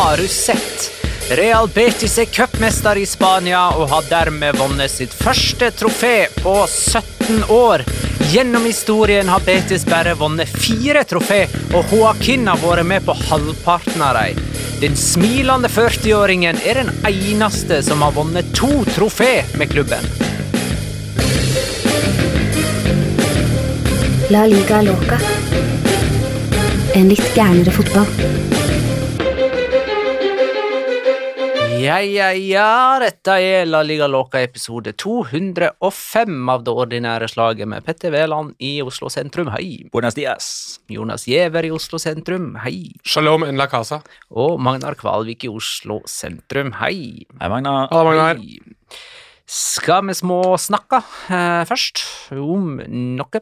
Sett? Real Betis er cupmester i Spania og har dermed vunnet sitt første trofé på 17 år. Gjennom historien har Betis bare vunnet fire trofé, og Joaquin har vært med på halvparten av dem. Den smilende 40-åringen er den eneste som har vunnet to trofé med klubben. La liga loca. En litt gærnere fotball. Ja, ja, ja, dette er La Liga Loca episode 205 av det ordinære slaget med Petter Wæland i Oslo sentrum, hei. Buenos dias. Jonas Giæver i Oslo sentrum, hei. Shalom en la casa. Og Magnar Kvalvik i Oslo sentrum, hei. Hei, Magnar. Halla, Magnar. Hei. Skal vi små snakke eh, først om noe?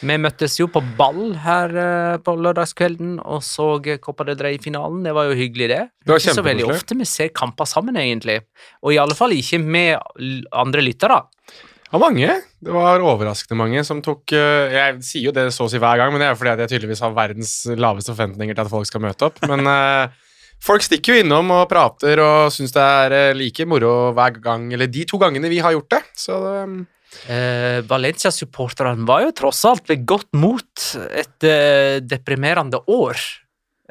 Vi møttes jo på ball her eh, på lørdagskvelden og så Copa del Rey-finalen. Det var jo hyggelig, det. Det var ikke så veldig ofte vi ser kamper sammen, egentlig. Og i alle fall ikke med andre lyttere. Ja, mange. Det var overraskende mange som tok eh, Jeg sier jo det så å si hver gang, men det er fordi jeg tydeligvis har verdens laveste forventninger til at folk skal møte opp. Men eh, folk stikker jo innom og prater og syns det er like moro hver gang, eller de to gangene vi har gjort det. Så det, Eh, Valencia-supporterne var jo tross alt ved godt mot et eh, deprimerende år,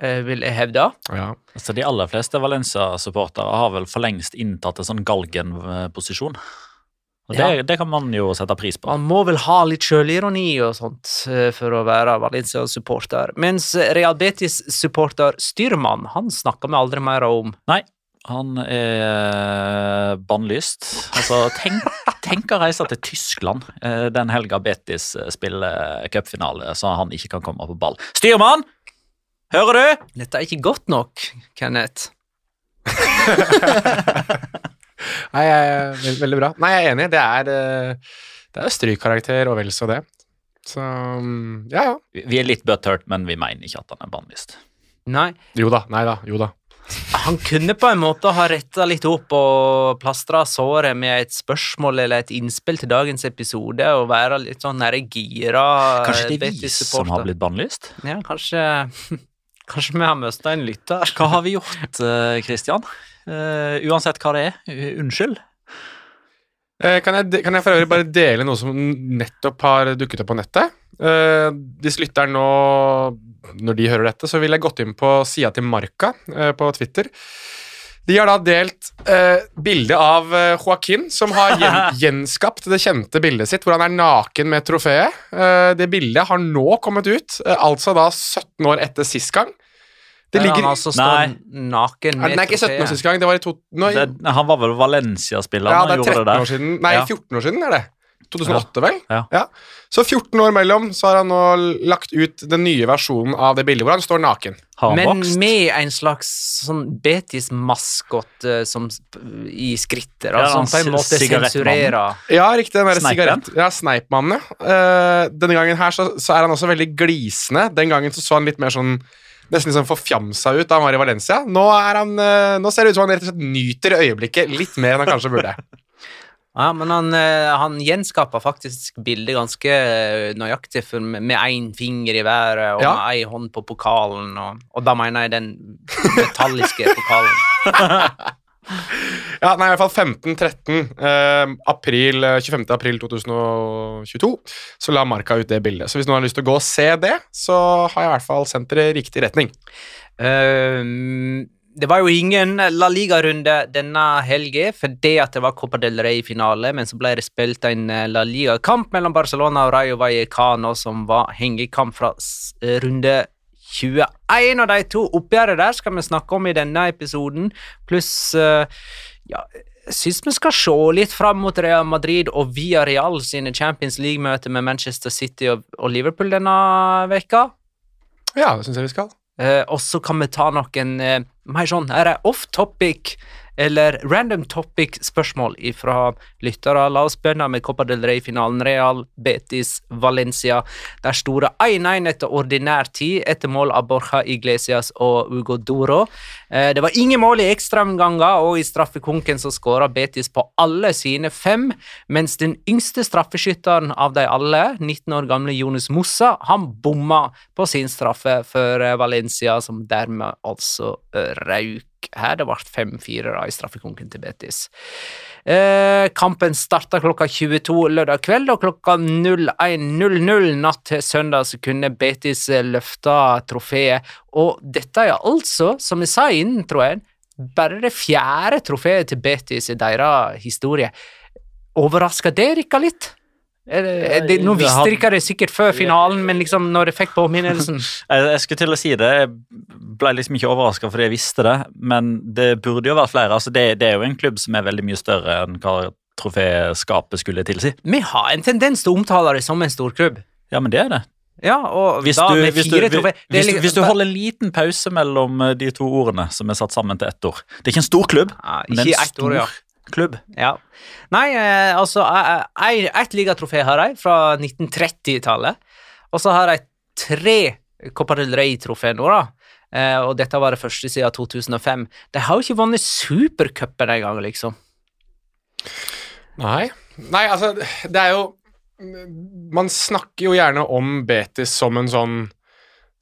eh, vil jeg hevde. ja. Altså, de aller fleste Valencia-supportere har vel for lengst inntatt en sånn galgen-posisjon. Og det, Ja. det kan man jo sette pris på. Man må vel ha litt sjølironi og sånt eh, for å være Valencia-supporter. Mens Real Betis-supporter Styrmann, han snakker vi aldri mer om. Nei, han er bannlyst. Altså, tenk, tenk å reise til Tyskland eh, den helga Betis eh, spiller cupfinale, så han ikke kan komme på ball. Styrmann! Hører du? Dette er ikke godt nok, Kenneth. Nei, jeg er veldig bra. Nei, jeg er enig. Det er, eh, det er strykkarakter og vel så det. Så mm, ja, ja. Vi- Vi er litt butthurt, men vi mener ikke at han er bannlyst. Nei, Jo da. Nei da. Jo da. Han kunne på en måte ha retta litt opp og plastra såret med et spørsmål eller et innspill til dagens episode, og være litt sånn nære gira Kanskje det er vi som har blitt bannlyst? Ja, kanskje Kanskje vi har mista en lytter. Hva har vi gjort, Kristian? Christian? Eh, uansett hva det er, unnskyld. Eh, Kan jeg, kan jeg for øvrig bare dele noe som nettopp har dukket opp på nettet? Eh, hvis lytteren nå, når de hører dette, så vil jeg gått inn på sida til Marka eh, på Twitter. De har da delt eh, bilde av Joaquin, som har gjen, gjenskapt det kjente bildet sitt hvor han er naken med trofeet. Eh, det bildet har nå kommet ut, eh, altså da 17 år etter sist gang. Det ligger han altså står naken med Nei, er ikke 17 år sist gang, det var i to... Nå, Det, han var vel Valencia-spiller ja, det er 13 år siden. Nei, Ja. 14 år siden er det. 2008, vel? Ja. Så 14 år mellom så har han nå lagt ut den nye versjonen av det bildet hvor han står naken. Han Men vokst? med en slags sånn Betis-maskot eh, i skritter, Ja, altså, som på en måte sensurerer. Ja, riktig. Den der Sneipen? sigarett... Ja, Sneipmannen, ja. Uh, denne gangen her så, så er han også veldig glisende. Den gangen så, så han litt mer sånn Nesten litt sånn forfjamsa ut da han var i Valencia. Nå, er han, uh, nå ser det ut som han rett og slett nyter øyeblikket litt mer enn han kanskje burde. Ja, men han, eh, han gjenskaper faktisk bildet ganske eh, nøyaktig, med én finger i været og Ja. med ei hånd på pokalen, og, og da mener jeg den metalliske pokalen. Ja, nei, i hvert fall 15-13. Eh, april, eh, 25. april 2022 så la Marka ut det bildet. Så hvis noen har lyst til å gå og se det, så har jeg i hvert fall sendt dere i riktig retning. Ehm, det var jo ingen La Liga-runde denne helga fordi at det var Copa del Rey-finale, men så ble det spilt en eh, La Liga-kamp mellom Barcelona og Rayo Vallecano, som var hengekamp fra eh, runde 21, og de to oppgjørene der skal vi snakke om i denne episoden, pluss eh, ja, jeg syns vi skal se litt fram mot Real Madrid og Via Real sine Champions League-møter med Manchester City og, og Liverpool denne veka. Ja, det syns jeg vi skal. Eh, og så kan vi ta noen eh, mer sånn her er off-topic eller random topic-spørsmål fra lyttere. La oss begynne med Copa del Rey-finalen. Real, Betis, Valencia. Der store 1-1 etter ordinær tid, etter mål av Borja Iglesias og Ugo Doro. Eh, det var ingen mål i ekstraomganger, og i straffekonken så skåra Betis på alle sine fem, mens den yngste straffeskytteren av de alle, 19 år gamle Jonas Mossa, han bomma på sin straffe for eh, Valencia, som dermed altså eh, rauk her. Det ble 5-4 da i straffekonken til Betis. Eh, kampen starta klokka 22 lørdag kveld, og klokka 01.00 natt til søndag så kunne Betis eh, løfte trofeet. Og dette er altså, som jeg sa i introen, bare det fjerde trofeet til Betis i deres historie. Overrasker det dere litt? Er det, er nå visste had- dere det sikkert før finalen, men liksom når jeg fikk påminnelsen Jeg, skulle til å si det. Jeg ble liksom ikke overraska fordi jeg visste det, men det burde jo vært flere. Altså, det, det er jo en klubb som er veldig mye større enn hva troféskapet skulle tilsi. Vi har en tendens til å omtale det som en storklubb. Ja, men det er det. Ja, og Hvis da du, med fire trofé det hvis, liksom- hvis du holder en liten pause mellom eh, de to ordene som er satt sammen til ett ord Det er ikke en stor klubb, Ja, men ikke en ett ord, ja. Klubb. Ja. Nei, eh, altså Ett ligatrofé har jeg fra 1930-tallet, og så har jeg tre Copa del Rey-trofé nå, da. Eh, og dette var det første siden 2005. De har jo ikke vunnet supercupen engang, liksom. Nei. Nei, altså, det er jo Man snakker jo gjerne om Betis som en sånn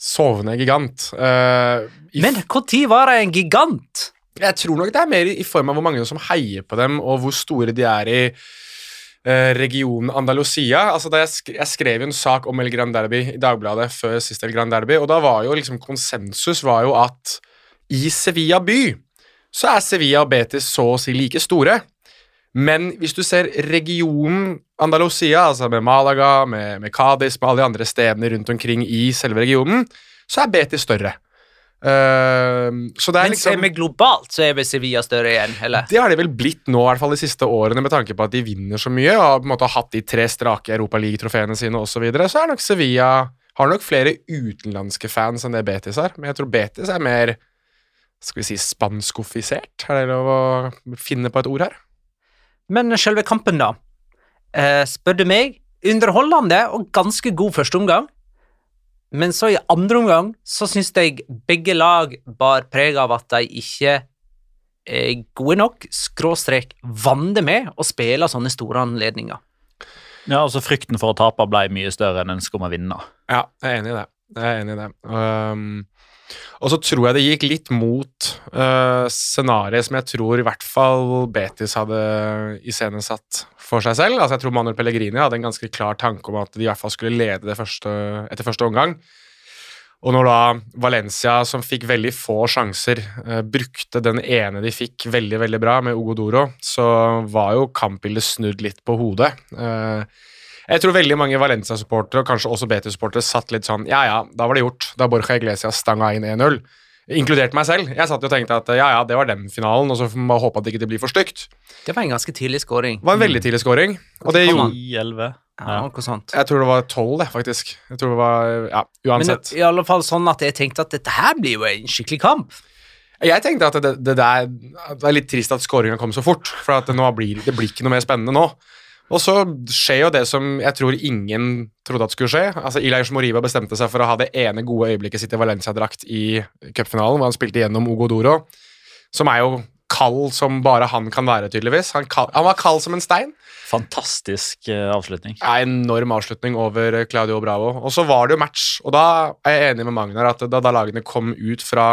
sovende gigant. Uh, Men når var de en gigant? Jeg tror nok det er mer i form av hvor mange som heier på dem, og hvor store de er i eh, regionen Andalusia. Altså, jeg, sk jeg skrev en sak om El Gran Derby i Dagbladet før siste El Gran Derby, og da var jo liksom konsensus var jo at i Sevilla by så er Sevilla og Betis så å si like store. Men hvis du ser regionen Andalusia, altså med Malaga, med, med Cádiz, med alle de andre stedene rundt omkring i selve regionen, så er Betis større. Eh, så det er Men liksom vi globalt, så er vel Sevilla større igjen, eller? det har de vel blitt nå, i hvert fall de siste årene, med tanke på at de vinner så mye og har på en måte hatt de tre strake Europaliga-trofeene sine osv. Så, videre, så er nok Sevilla har nok flere utenlandske fans enn det Betis er. Men jeg tror Betis er mer skal vi si spanskofisert? Er det lov å finne på et ord her? Men selve kampen, da. Eh, spør du meg, underholdende og ganske god første omgang. Men så i andre omgang så syns jeg begge lag bar preg av at de ikke er gode nok, skråstrek vande med å spille sånne store anledninger. Ja, altså Frykten for å tape ble mye større enn ønsket om å vinne. Ja, jeg er enig i det. Jeg er enig i det. Um, og så tror jeg det gikk litt mot uh, scenarioet som jeg tror i hvert fall Betis hadde iscenesatt for seg selv. Altså Jeg tror Manuel Pellegrini hadde en ganske klar tanke om at de i hvert fall skulle lede det første, etter første omgang. Og når da Valencia, som fikk veldig få sjanser, uh, brukte den ene de fikk veldig veldig bra, med Ogodoro, så var jo kampbildet snudd litt på hodet. Eh, jeg tror veldig mange Valencia-supportere, og kanskje også BT-supportere, satt litt sånn Ja, ja, da var det gjort. Da Borja Iglesias stanga inn 1-0. Inkludert meg selv. Jeg satt jo og tenkte at ja, ja, det var den finalen, og så får man håpe at det ikke blir for stygt. Det var en ganske tidlig scoring. Det var en veldig tidlig scoring, og det gjorde an. 10-11. Ja, noe sånt. Jeg tror det var tolv, det, faktisk. Jeg tror det var Ja, Uansett. Men i alle fall sånn at jeg tenkte at dette her blir jo en skikkelig kamp. Jeg tenkte at det, det, der, det er litt trist at skåringa kom så fort, for at nå blir, det blir ikke noe mer spennende nå. Og så skjer jo det som jeg tror ingen trodde at skulle skje. Altså Ilaиш Moriba bestemte seg for å ha det ene gode øyeblikket sitt i Valencia-drakt i cupfinalen, hvor han spilte gjennom Ogodoro, som er jo kald som bare han kan være, tydeligvis. Han, kald, han var kald som en stein. Fantastisk eh, avslutning. Ja, enorm avslutning over Claudio Bravo. Og så var det jo match, og da er jeg enig med Magnar at da, da lagene kom ut fra,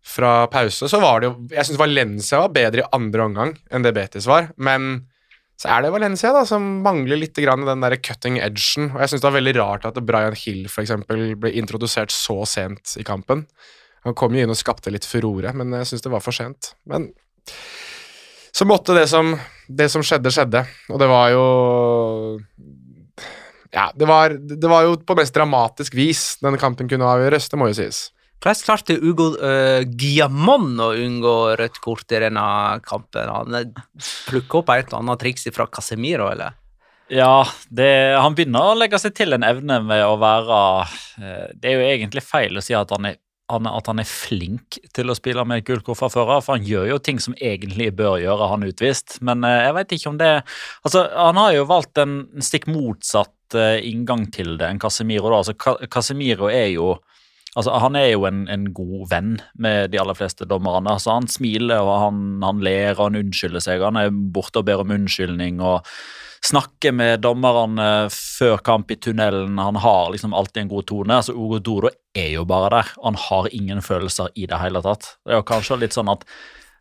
fra pause, så var det jo Jeg syns Valencia var bedre i andre omgang enn det Betis var, men så er det Valencia da, som mangler litt grann den der cutting edgen. Og jeg syns det var veldig rart at Brian Hill for eksempel, ble introdusert så sent i kampen. Han kom jo inn og skapte litt furore, men jeg syns det var for sent. Men så måtte det som, det som skjedde, skjedde. Og det var jo Ja, det var, det var jo på mest dramatisk vis den kampen kunne avgjøres, det må jo sies. Hvordan klarte Ugo uh, Giamon å unngå rødt kort i denne kampen? Han plukka opp et eller annet triks fra Casemiro, eller? Ja, det, han begynner å legge seg til en evne med å være eh, Det er jo egentlig feil å si at han er, at han er flink til å spille med gult kort fra før av, for han gjør jo ting som egentlig bør gjøre han utvist. Men eh, jeg vet ikke om det Altså, han har jo valgt en stikk motsatt eh, inngang til det enn Casemiro. da, altså Casemiro er jo Altså, Han er jo en, en god venn med de aller fleste dommerne. Altså, Han smiler og han, han ler og han unnskylder seg. Han er borte og ber om unnskyldning og snakker med dommerne før kamp i tunnelen. Han har liksom alltid en god tone. altså Ugo Dodo er jo bare der. Han har ingen følelser i det hele tatt. Det er jo kanskje litt sånn at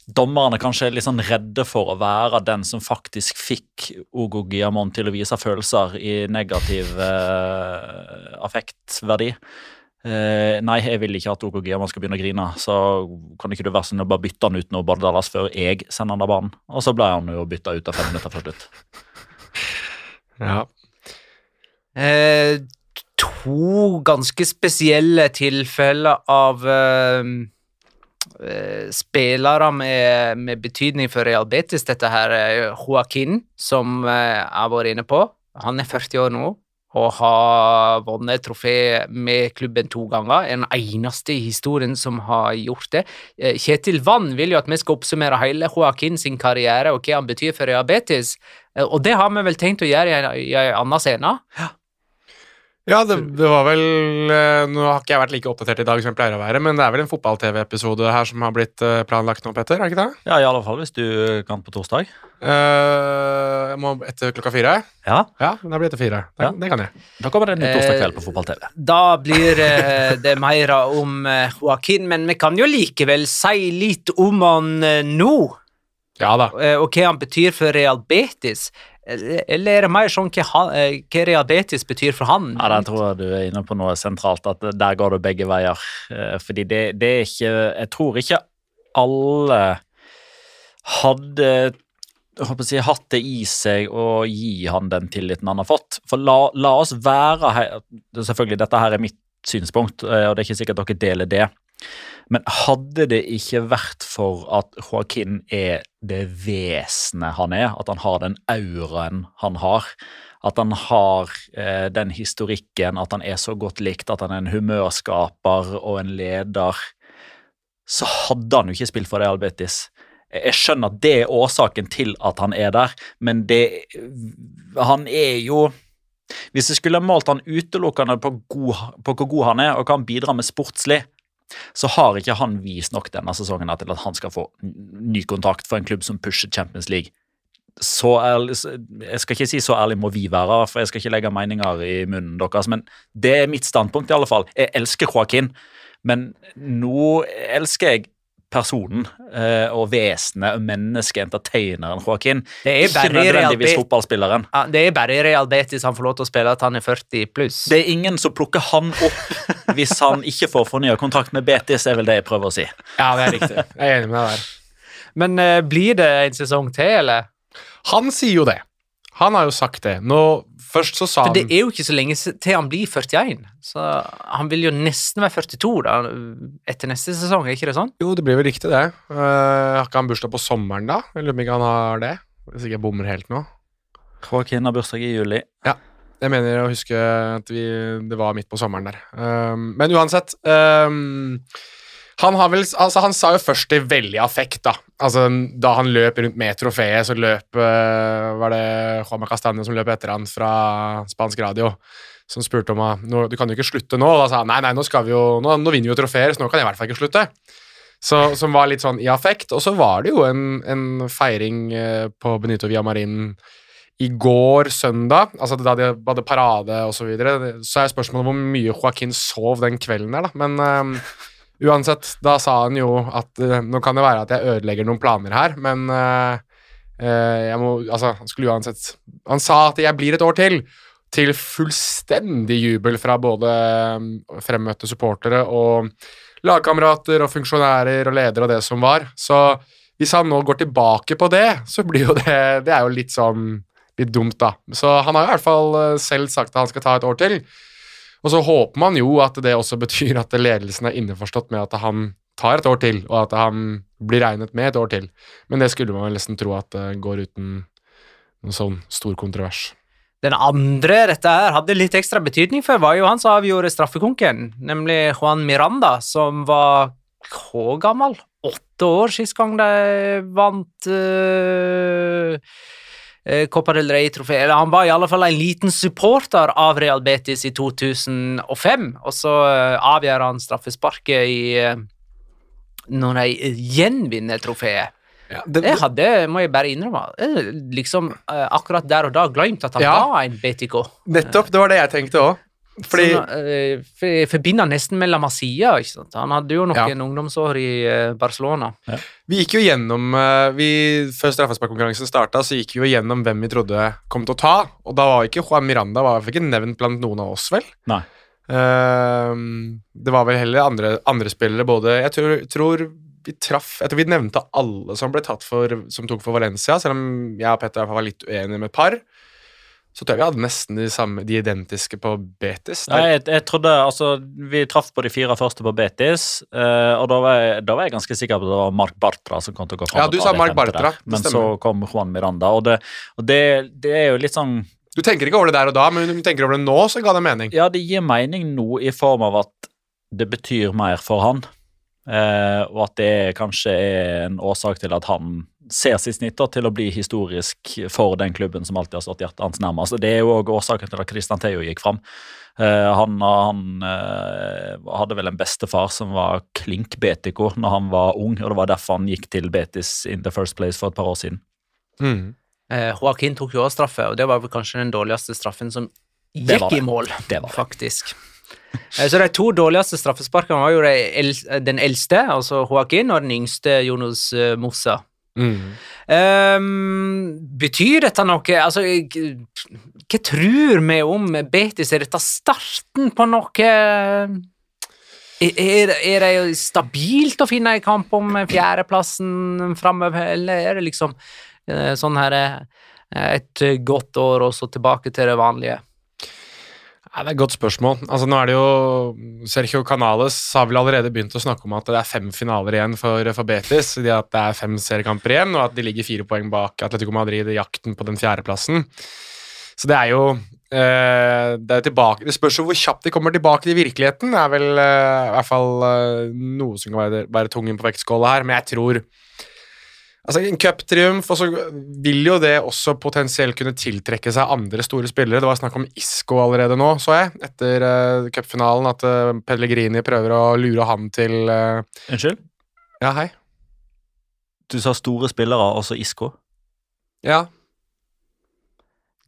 dommerne kanskje er litt sånn redde for å være den som faktisk fikk Ogo Giamon til å vise følelser i negativ eh, affektverdi. Eh, nei, jeg vil ikke at OKG man skal begynne å grine, så kan ikke du være sånn å bare bytte han ut nå, Bardalas, før jeg sender han av banen. Og så ble han jo bytta ut av fem minutter før slutt. Ja. Uh, to ganske spesielle tilfeller av eh, spillere med, med betydning for Real Betis. Dette her er Joaquin, som jeg har vært inne på. Han er 40 år nå og har vunnet trofé med klubben to ganger. En eneste i historien som har gjort det. Eh, Kjetil Vann vil jo at vi skal oppsummere hele Joaquin sin karriere og hva han betyr for diabetes, Eh, og det har vi vel tenkt å gjøre i en annen scene. Ja, det, det var vel eh, Nå har ikke jeg vært like oppdatert i dag som jeg pleier å være, men det er vel en fotball-TV-episode her som har blitt eh, planlagt nå, Petter? Er det ikke det? Ja, i alle fall hvis du kan på torsdag. Uh, jeg må etter klokka fire? Ja, Ja, det blir etter fire. Det, Ja. det kan jeg. Da kommer det en ny torsdag kveld på fotball-TV. Da blir det mer om Joaquin, men vi kan jo likevel si litt om han nå, Ja da. og hva han betyr for Real Betis. Eller er det mer sånn hva, eh, hva Real betyr for han? Ja, Der tror jeg du er inne på noe sentralt, at der går det begge veier. Eh, Fordi det, det er ikke Jeg tror ikke alle hadde håper si, hatt det i seg å gi han den tilliten han har fått. For la, la oss være Selvfølgelig, dette her er mitt synspunkt, eh, og det er ikke sikkert dere deler det. Men hadde det ikke vært for at Joaquin er det vesenet han er, at han har den auraen han har, at han har eh, den historikken, at han er så godt likt, at han er en humørskaper og en leder, så hadde han jo ikke spilt for det Albetis. Jeg skjønner at det er årsaken til at han er der, men det Han er jo Hvis jeg skulle målt han utelukkende på, god, på hvor god han er, og hva han bidrar med sportslig, så har ikke han vist nok denne sesongen til at han skal få ny kontrakt for en klubb som pusher Champions League. Så ærlig, Jeg skal ikke si så ærlig må vi være, for jeg skal ikke legge meninger i munnen deres, men det er mitt standpunkt i alle fall. Jeg elsker Joaquin, men nå elsker jeg personen eh, og vesenet og mennesket, entertaineren Joaquin. Det er Ikke nødvendigvis fotballspilleren. Ja, det er bare i Real Betis han får lov til å spille at han er 40 pluss. Det er ingen som plukker han opp hvis han ikke får fornya kontrakt med Betis, er vel det jeg prøver å si. Ja, det er riktig. Jeg er enig med deg der. Men eh, blir det en sesong til, eller? Han sier jo det. Han har jo sagt det. Nå, først så sa han For det er jo ikke så lenge til han blir 41, så han vil jo nesten være 42 da, etter neste sesong, er ikke det sånn? Jo, det blir vel riktig, det. Uh, har ikke han bursdag på sommeren, da? Jeg lurer på om ikke han har det. Hvis ikke jeg bommer helt nå. Joaquin har bursdag i juli. Ja. Jeg mener å huske at vi, det var midt på sommeren der. Um, men uansett um, han, vel, altså, han sa jo først i veldig affekt, da. Altså, da han løp rundt med trofeet, så løp uh, Var det Juan Castaño som løp etter han fra spansk radio? Som spurte om nå, Du kan jo ikke slutte nå. Da sa han nei, nei, nå, skal vi jo, nå, nå vinner vi jo trofeer, så nå kan jeg i hvert fall ikke slutte. Så, som var litt sånn i affekt. Og så var det jo en, en feiring uh, på Benito Villamarin i går, søndag, altså da de hadde parade osv., så, videre, så er spørsmålet hvor mye Joaquin sov den kvelden der, da. Men um, uansett, da sa han jo at uh, nå kan det være at jeg ødelegger noen planer her, men uh, uh, jeg må Altså, han skulle uansett Han sa at jeg blir et år til. Til fullstendig jubel fra både fremmøtte supportere og lagkamerater og funksjonærer og ledere og det som var. Så hvis han nå går tilbake på det, så blir jo det Det er jo litt sånn litt dumt, da. Så han har i hvert fall eh, selv sagt at han skal ta et år til. Og så håper man jo at det også betyr at ledelsen er innforstått med at han tar et år til, og at han blir regnet med et år til. Men det skulle man nesten tro at det går uten noen sånn stor kontrovers. Den andre dette her hadde litt ekstra betydning for, var jo han som avgjorde straffekonken, nemlig Juan Miranda, som var hvor gammel? Åtte år sist gang de vant uh, Copa del Rey-trofé. Eller han var i alle fall en liten supporter av Real Betis i 2005, og så uh, avgjør han straffesparket i uh, når de gjenvinner trofeet. Ja, det, Jeg hadde, må jeg bare innrømme, eh, liksom eh, akkurat der og da glemt at han Ja. var en Betico. nettopp, det var det jeg tenkte òg. Fordi Sånn, eh, jeg forbinder nesten med La Masia. Ikke sant? Han hadde jo noen Ja. ungdomsår i Barcelona. Barcelona. vi gikk jo gjennom eh, vi, Før straffesparkkonkurransen starta, så gikk vi jo gjennom hvem vi trodde kom til å ta. Og da var ikke Juan Miranda var ikke nevnt blant noen av oss, vel? Nei. Ehm, det var vel heller andre, andre spillere, både Jeg tror, tror vi traff Jeg tror vi nevnte alle som ble tatt for Som tok for Valencia, selv om jeg og Petter var litt uenige med et par. Så tror jeg vi hadde nesten de, samme, de identiske på Betis. Nei, jeg, jeg trodde, altså, Vi traff på de fire første på Betis, eh, og da var, jeg, da var jeg ganske sikker på at det var Mark Bartra som kom til å gå fram. Ja, du sa Mark Bartra, det Men så kom Juan Miranda, og, det, og det, det er jo litt sånn Du tenker ikke over det der og da, men du tenker over det nå, så ga det mening. Ja, det gir mening nå i form av at det betyr mer for han. Eh, og at det kanskje er en årsak til at han ser i snitt da, til å bli historisk for den klubben som alltid har stått hjertet hans nærmest. Det er jo òg årsaken til at Christian Theo gikk fram. Uh, han han uh, hadde vel en bestefar som var klink betico når han var ung, og det var derfor han gikk til Betis in the first place for et par år siden. Mm. Uh, Joaquin tok jo også straffe, og det var vel kanskje den dårligste straffen som gikk i mål, Det det. faktisk. Eh, Så de to dårligste straffesparkene var jo den eldste, altså Joaquin, og den yngste, Jonas eh, Mossa. Mm. Um, betyr dette noe Altså, hva tror vi om Betis? Er dette starten på noe Er, er det stabilt å finne en kamp om fjerdeplassen framover, eller er det liksom eh, sånn her eh, et godt år, og så tilbake til det vanlige? Ja, det er et godt spørsmål. Altså, nå er det jo Sergio Canales har vel allerede begynt å snakke om at det er fem finaler igjen for, for Betis. De at det er fem seriekamper igjen, og at de ligger fire poeng bak Atletico Madrid i jakten på den fjerdeplassen. Så det er jo eh, det, er tilbake, det spørs jo hvor kjapt de kommer tilbake til virkeligheten. Det er vel eh, i hvert fall eh, noe som kan være, være tungen på vektskåla her, men jeg tror Altså, En cuptriumf, og så vil jo det også potensielt kunne tiltrekke seg andre store spillere. Det var snakk om Isco allerede nå, så jeg, etter uh, cupfinalen, at uh, Pellegrini prøver å lure han til uh... Unnskyld? Ja, hei. Du sa store spillere, altså Isco. Ja.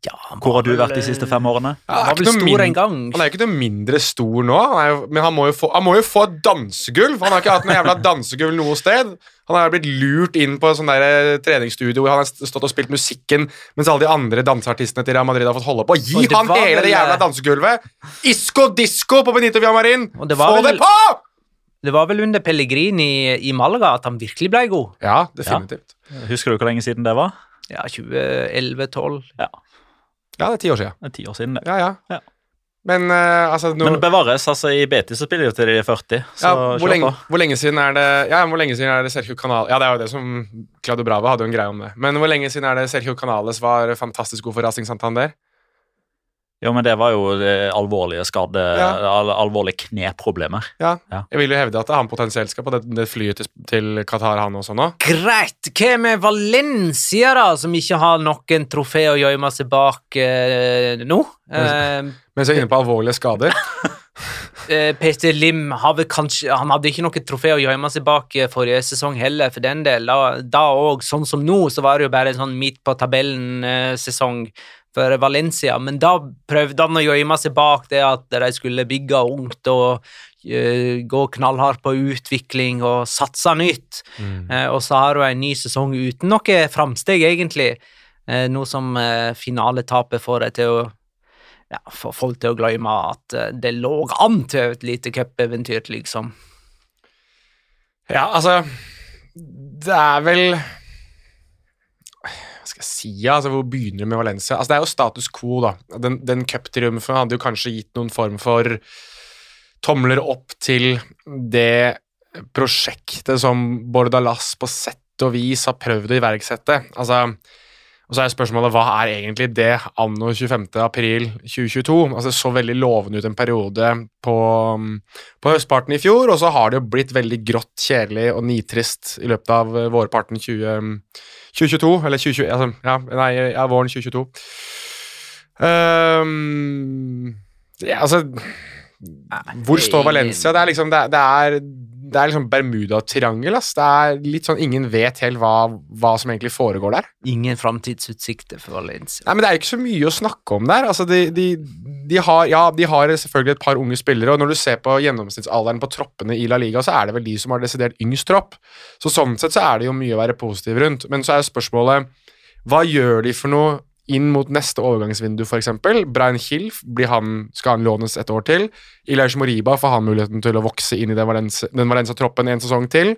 Ja, Hvor har du vært de siste fem årene? Ja, Han var er vel stor en gang. Han er jo ikke noe mindre stor nå, han er jo, men han må, jo få, han må jo få dansegulv. Han har ikke hatt noe jævla dansegulv noe sted. Han har blitt lurt inn på en sånn eh, treningsstudio hvor han har stått og spilt musikken mens alle de andre danseartistene til Real Madrid har fått holde på. Gi han hele det jævla eh, dansegulvet! Isco disco på Benito Villamarin! Det Få vel- det på! Det var vel under Pellegrini i Malaga at han virkelig ble god. Ja, definitivt. Husker du hvor lenge siden det var? Ja, 2011-2012. Ja, det er ti år siden. Det er ti år siden, det. Ja, ja. Ja. Men uh, altså nå, Men bevares, altså i Betis så spiller de til de er 40, så ja, hvor, lenge, på. hvor lenge siden er det Ja, hvor lenge siden er det Sergio Canal Ja, det er jo det som Claudio Brava hadde jo en greie om det. Men hvor lenge siden er det Sergio Canales var fantastisk god for Racing Santander? Jo, men det var jo alvorlige skade... Ja. Al alvorlige kneproblemer. Ja. Ja. Jeg vil jo hevde at han potensielt skal på det, det flyet til, til Qatar, han også nå. Greit! Hva med Valencia, da, som ikke har noen trofé å gjemme seg bak eh, nå? Eh, Mens jeg er inne på alvorlige skader. eh, Peter Lim har vel kanskje Han hadde ikke noe trofé å gjemme seg bak eh, forrige sesong heller, for den del. Da- Da òg, sånn som nå, så var det jo bare en sånn midt på tabellen-sesong for Valencia, men da prøvde han å gjemme seg bak det at de skulle bygge ungt og eh, gå knallhardt på utvikling og satse nytt. Eh, og så har hun en ny sesong uten noe framsteg, egentlig. Eh, noe som finaletapet får deg til å ja, få folk til å glemme at det lå an til et lite cupeventyr, liksom. Ja, altså Det er vel Ja, altså hvor begynner du med Valencia? Altså Det er jo status quo, da. Den, den cuptriumfen hadde jo kanskje gitt noen form for tomler opp til det prosjektet som Bordalas på sett og vis har prøvd å iverksette. Altså og så er spørsmålet hva er egentlig det anno 25. april 2022? Altså Det så veldig lovende ut en periode på, på høstparten i fjor, og så har det jo blitt veldig grått, kjedelig og nitrist i løpet av eh, vårparten 20, 2022. Eller 2020 altså, ja, Nei, ja, våren 2022. Um, ja, altså Hvor står Valencia? Det er liksom Det det er, det er liksom Bermuda-triangel. Det er litt sånn Ingen vet helt hva, hva som egentlig foregår der. Ingen framtidsutsikter for Valencia. Nei, men Det er ikke så mye å snakke om der. Altså, de, de, de, har, ja, de har selvfølgelig et par unge spillere, og når du ser på gjennomsnittsalderen på troppene i La Liga, så er det vel de som har desidert yngst tropp. Så Sånn sett så er det jo mye å være positiv rundt. Men så er spørsmålet hva gjør de for noe inn mot neste overgangsvindu, f.eks.? Brian Hill, blir han, skal han lånes et år til? Ilaish Moriba får han muligheten til å vokse inn i den Valenza-troppen Valencia-troppen en sesong til?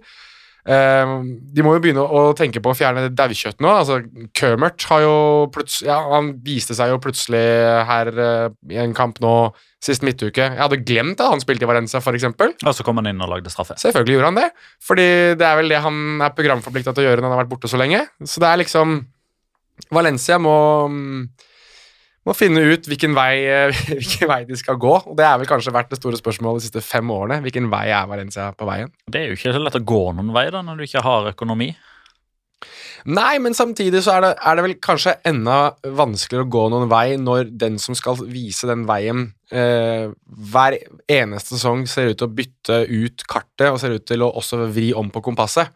Uh, de må jo begynne å tenke på å fjerne daukjøtt nå. altså Kermert har jo plutselig ja, Han viste seg jo plutselig her uh, i en kamp nå sist midtuke. Jeg hadde glemt at han spilte i Valencia, f.eks. Og så kom han inn og lagde straffe. Selvfølgelig gjorde han det, fordi det er vel det han er programforplikta til å gjøre når han har vært borte så lenge. Så det er liksom Valencia må må finne ut hvilken vei, hvilken vei de skal gå. Og Det er vel kanskje vært det store spørsmålet de siste fem årene. Hvilken vei er Valencia på veien? Det er jo ikke så lett å gå noen vei da, når du ikke har økonomi. Nei, men samtidig så er det, er det vel kanskje enda vanskeligere å gå noen vei når den som skal vise den veien, eh, hver eneste sesong ser ut til å bytte ut kartet og ser ut til å også vri om på kompasset.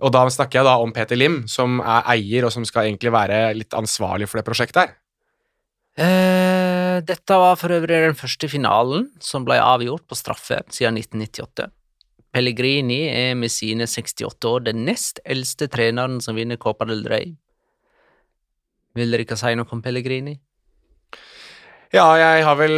Og da snakker jeg da om Peter Lim, som er eier og som skal egentlig være litt ansvarlig for det prosjektet her. Eh, dette var for øvrig den første finalen som ble avgjort på straffe siden 1998. Pellegrini er med sine 68 år den nest eldste treneren som vinner Copa del Rey. Vil dere ikke si noe om Pellegrini? Ja, jeg har vel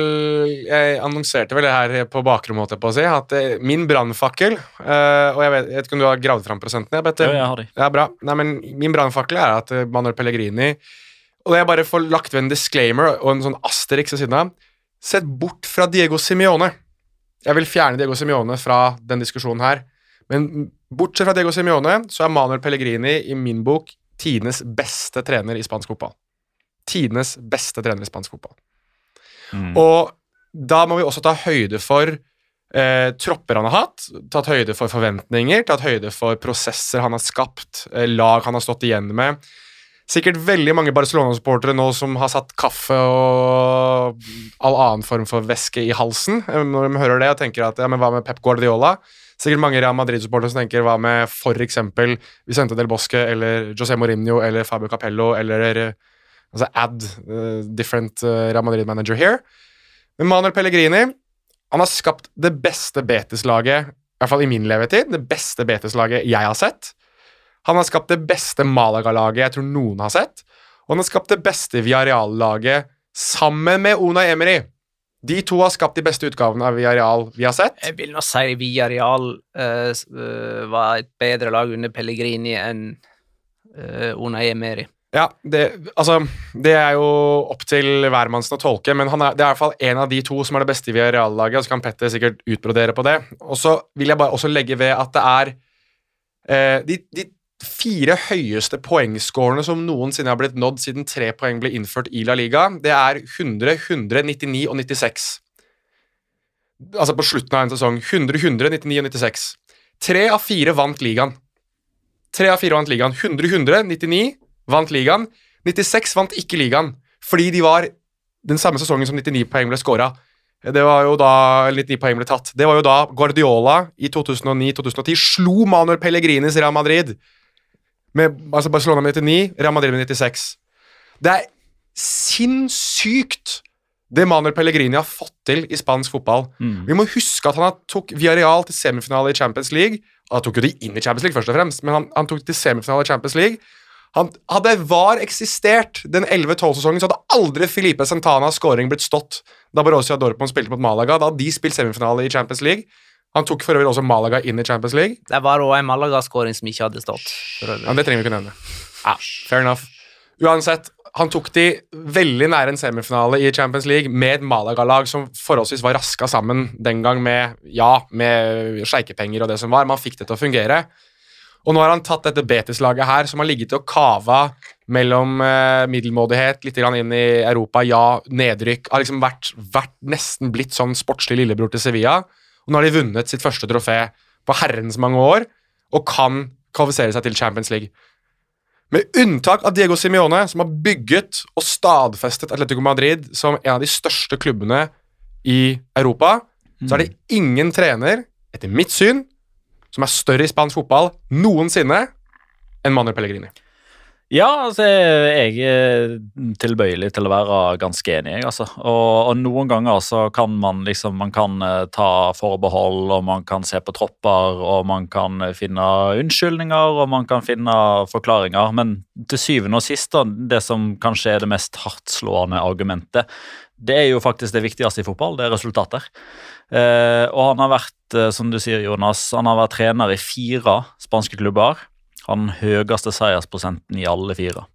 Jeg annonserte vel det her på bakrommet, på å si, at eh, min brannfakkel eh, Og jeg vet, jeg vet ikke om du har gravd fram prosentene? Jeg? Jo, jeg har de. Ja, bra. Nei, men min brannfakkel er at eh, Manuel Pellegrini Og jeg bare får lagt ved en disclaimer og en sånn asterix ved siden av. Sett bort fra Diego Simione. Jeg vil fjerne Diego Simione fra den diskusjonen her. Men bortsett fra Diego Simione, så er Manuel Pellegrini i min bok tidenes beste trener i spansk fotball. Tidenes beste trener i spansk fotball. Mm. Og da må vi også ta høyde for eh, tropper han har hatt, tatt høyde for forventninger, tatt høyde for prosesser han har skapt, eh, lag han har stått igjen med. Sikkert veldig mange Barcelona-supportere nå som har satt kaffe og all annen form for væske i halsen eh, når de hører det og tenker at ja, men hva med Pep Guardiola? Sikkert mange Real Madrid-supportere som tenker hva med f.eks. Vicente Del Bosque eller José Mourinho eller Fabio Capello eller Altså add uh, different uh, Real Madrid manager here. Men Manuel Pellegrini han har skapt det beste Betis-laget, i hvert fall i min levetid, det beste Betis-laget jeg har sett. Han har skapt det beste Malaga-laget jeg tror noen har sett. Og han har skapt det beste Viareal-laget sammen med Una Emery. De to har skapt de beste utgavene av Viareal vi har sett. Jeg vil nå si Viareal uh, var et bedre lag under Pellegrini enn uh, Una Emery. Ja, det, altså, det er jo opp til hvermannsen å tolke, men er, det er i hvert fall en av de to som er det beste i Villarreal-laget, og så kan Petter sikkert utbrodere på det. Og så vil jeg bare også legge ved at det er eh, de, de, fire høyeste poengscorene som noensinne har blitt nådd siden tre poeng ble innført i La Liga, det er 100, 100, 99 og 96. Altså på slutten av en sesong. 100, 100, 99 og 96. Tre av fire vant ligaen. Tre av fire vant ligaen. 100, 100, 99 vant ligaen. 96 vant ikke ligaen, fordi de var den samme sesongen som 99 poeng ble scora. Det var jo da 99 poeng ble tatt. Det var jo da Guardiola i 2009-2010 slo Manuel Pellegrinis Real Madrid. Med, altså Barcelona med 99, Real Madrid med 96. Det er sinnssykt det Manuel Pellegrini har fått til i spansk fotball. Mm. Vi må huske at han tok Villarreal til semifinale i Champions League. Han tok jo de inn i Champions League, først og fremst, men han, han tok til semifinale i Champions League. Han, hadde VAR eksistert den 11-12-sesongen, så hadde aldri Filipe Santana scoring blitt stått da Borussia Dortmund spilte mot Malaga. Da hadde de spilt semifinale i Champions League. Han tok for øvrig også Malaga inn i Champions League. Det var òg en Malaga-scoring som ikke hadde stått. Ja, Det trenger vi ikke nevne. Ja, fair enough. Uansett, han tok de veldig nære en semifinale i Champions League med et Malaga-lag som forholdsvis var raska sammen den gang med ja, med sjeikepenger og det som var. Man fikk det til å fungere. Og nå har han tatt dette Betis-laget her, som har ligget og kava mellom eh, middelmådighet, litt inn i Europa, ja, nedrykk. Har liksom vært, vært, nesten blitt sånn sportslig lillebror til Sevilla. Og nå har de vunnet sitt første trofé på herrens mange år og kan kvalifisere seg til Champions League. Med unntak av Diego Simione, som har bygget og stadfestet Atletico Madrid som en av de største klubbene i Europa, så er det ingen trener, etter mitt syn, som er større i spansk fotball noensinne enn Manuel Pellegrini. Ja, altså, jeg er tilbøyelig til å være ganske enig. Altså. Og, og, noen ganger så kan man liksom man kan eh, ta forbehold, og man kan se på tropper, og man kan finne unnskyldninger og man kan finne forklaringer. Men til syvende og sist, det som kanskje er det mest hardtslående argumentet, det er jo faktisk det viktigste i fotball, det er resultater. Eh, og han har vært, eh, som du sier, Jonas, han har vært trener i fire spanske klubber. Han høyeste seiersprosenten i alle fire.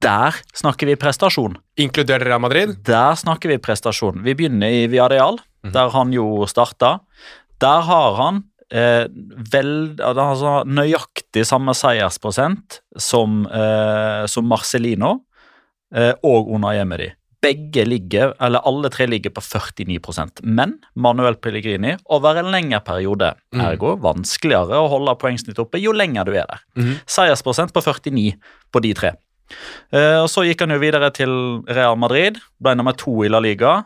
Der snakker vi prestasjon. Inkluderer Real Madrid? Der snakker vi prestasjon. Vi begynner i Viareal, mm. der han jo starta. Der har han eh, vel, altså, nøyaktig samme seiersprosent som, eh, som Marcelino eh, og Una Emery. Begge ligger, eller alle tre ligger på 49% men Manuel Pellegrini over en lengre periode. Mm. Ergo vanskeligere å holde poengsnittet oppe jo lenger du er der. Mm. Seiersprosent på 49 på de tre. Uh, og Så gikk han jo videre til Real Madrid, ble nummer to i La Liga.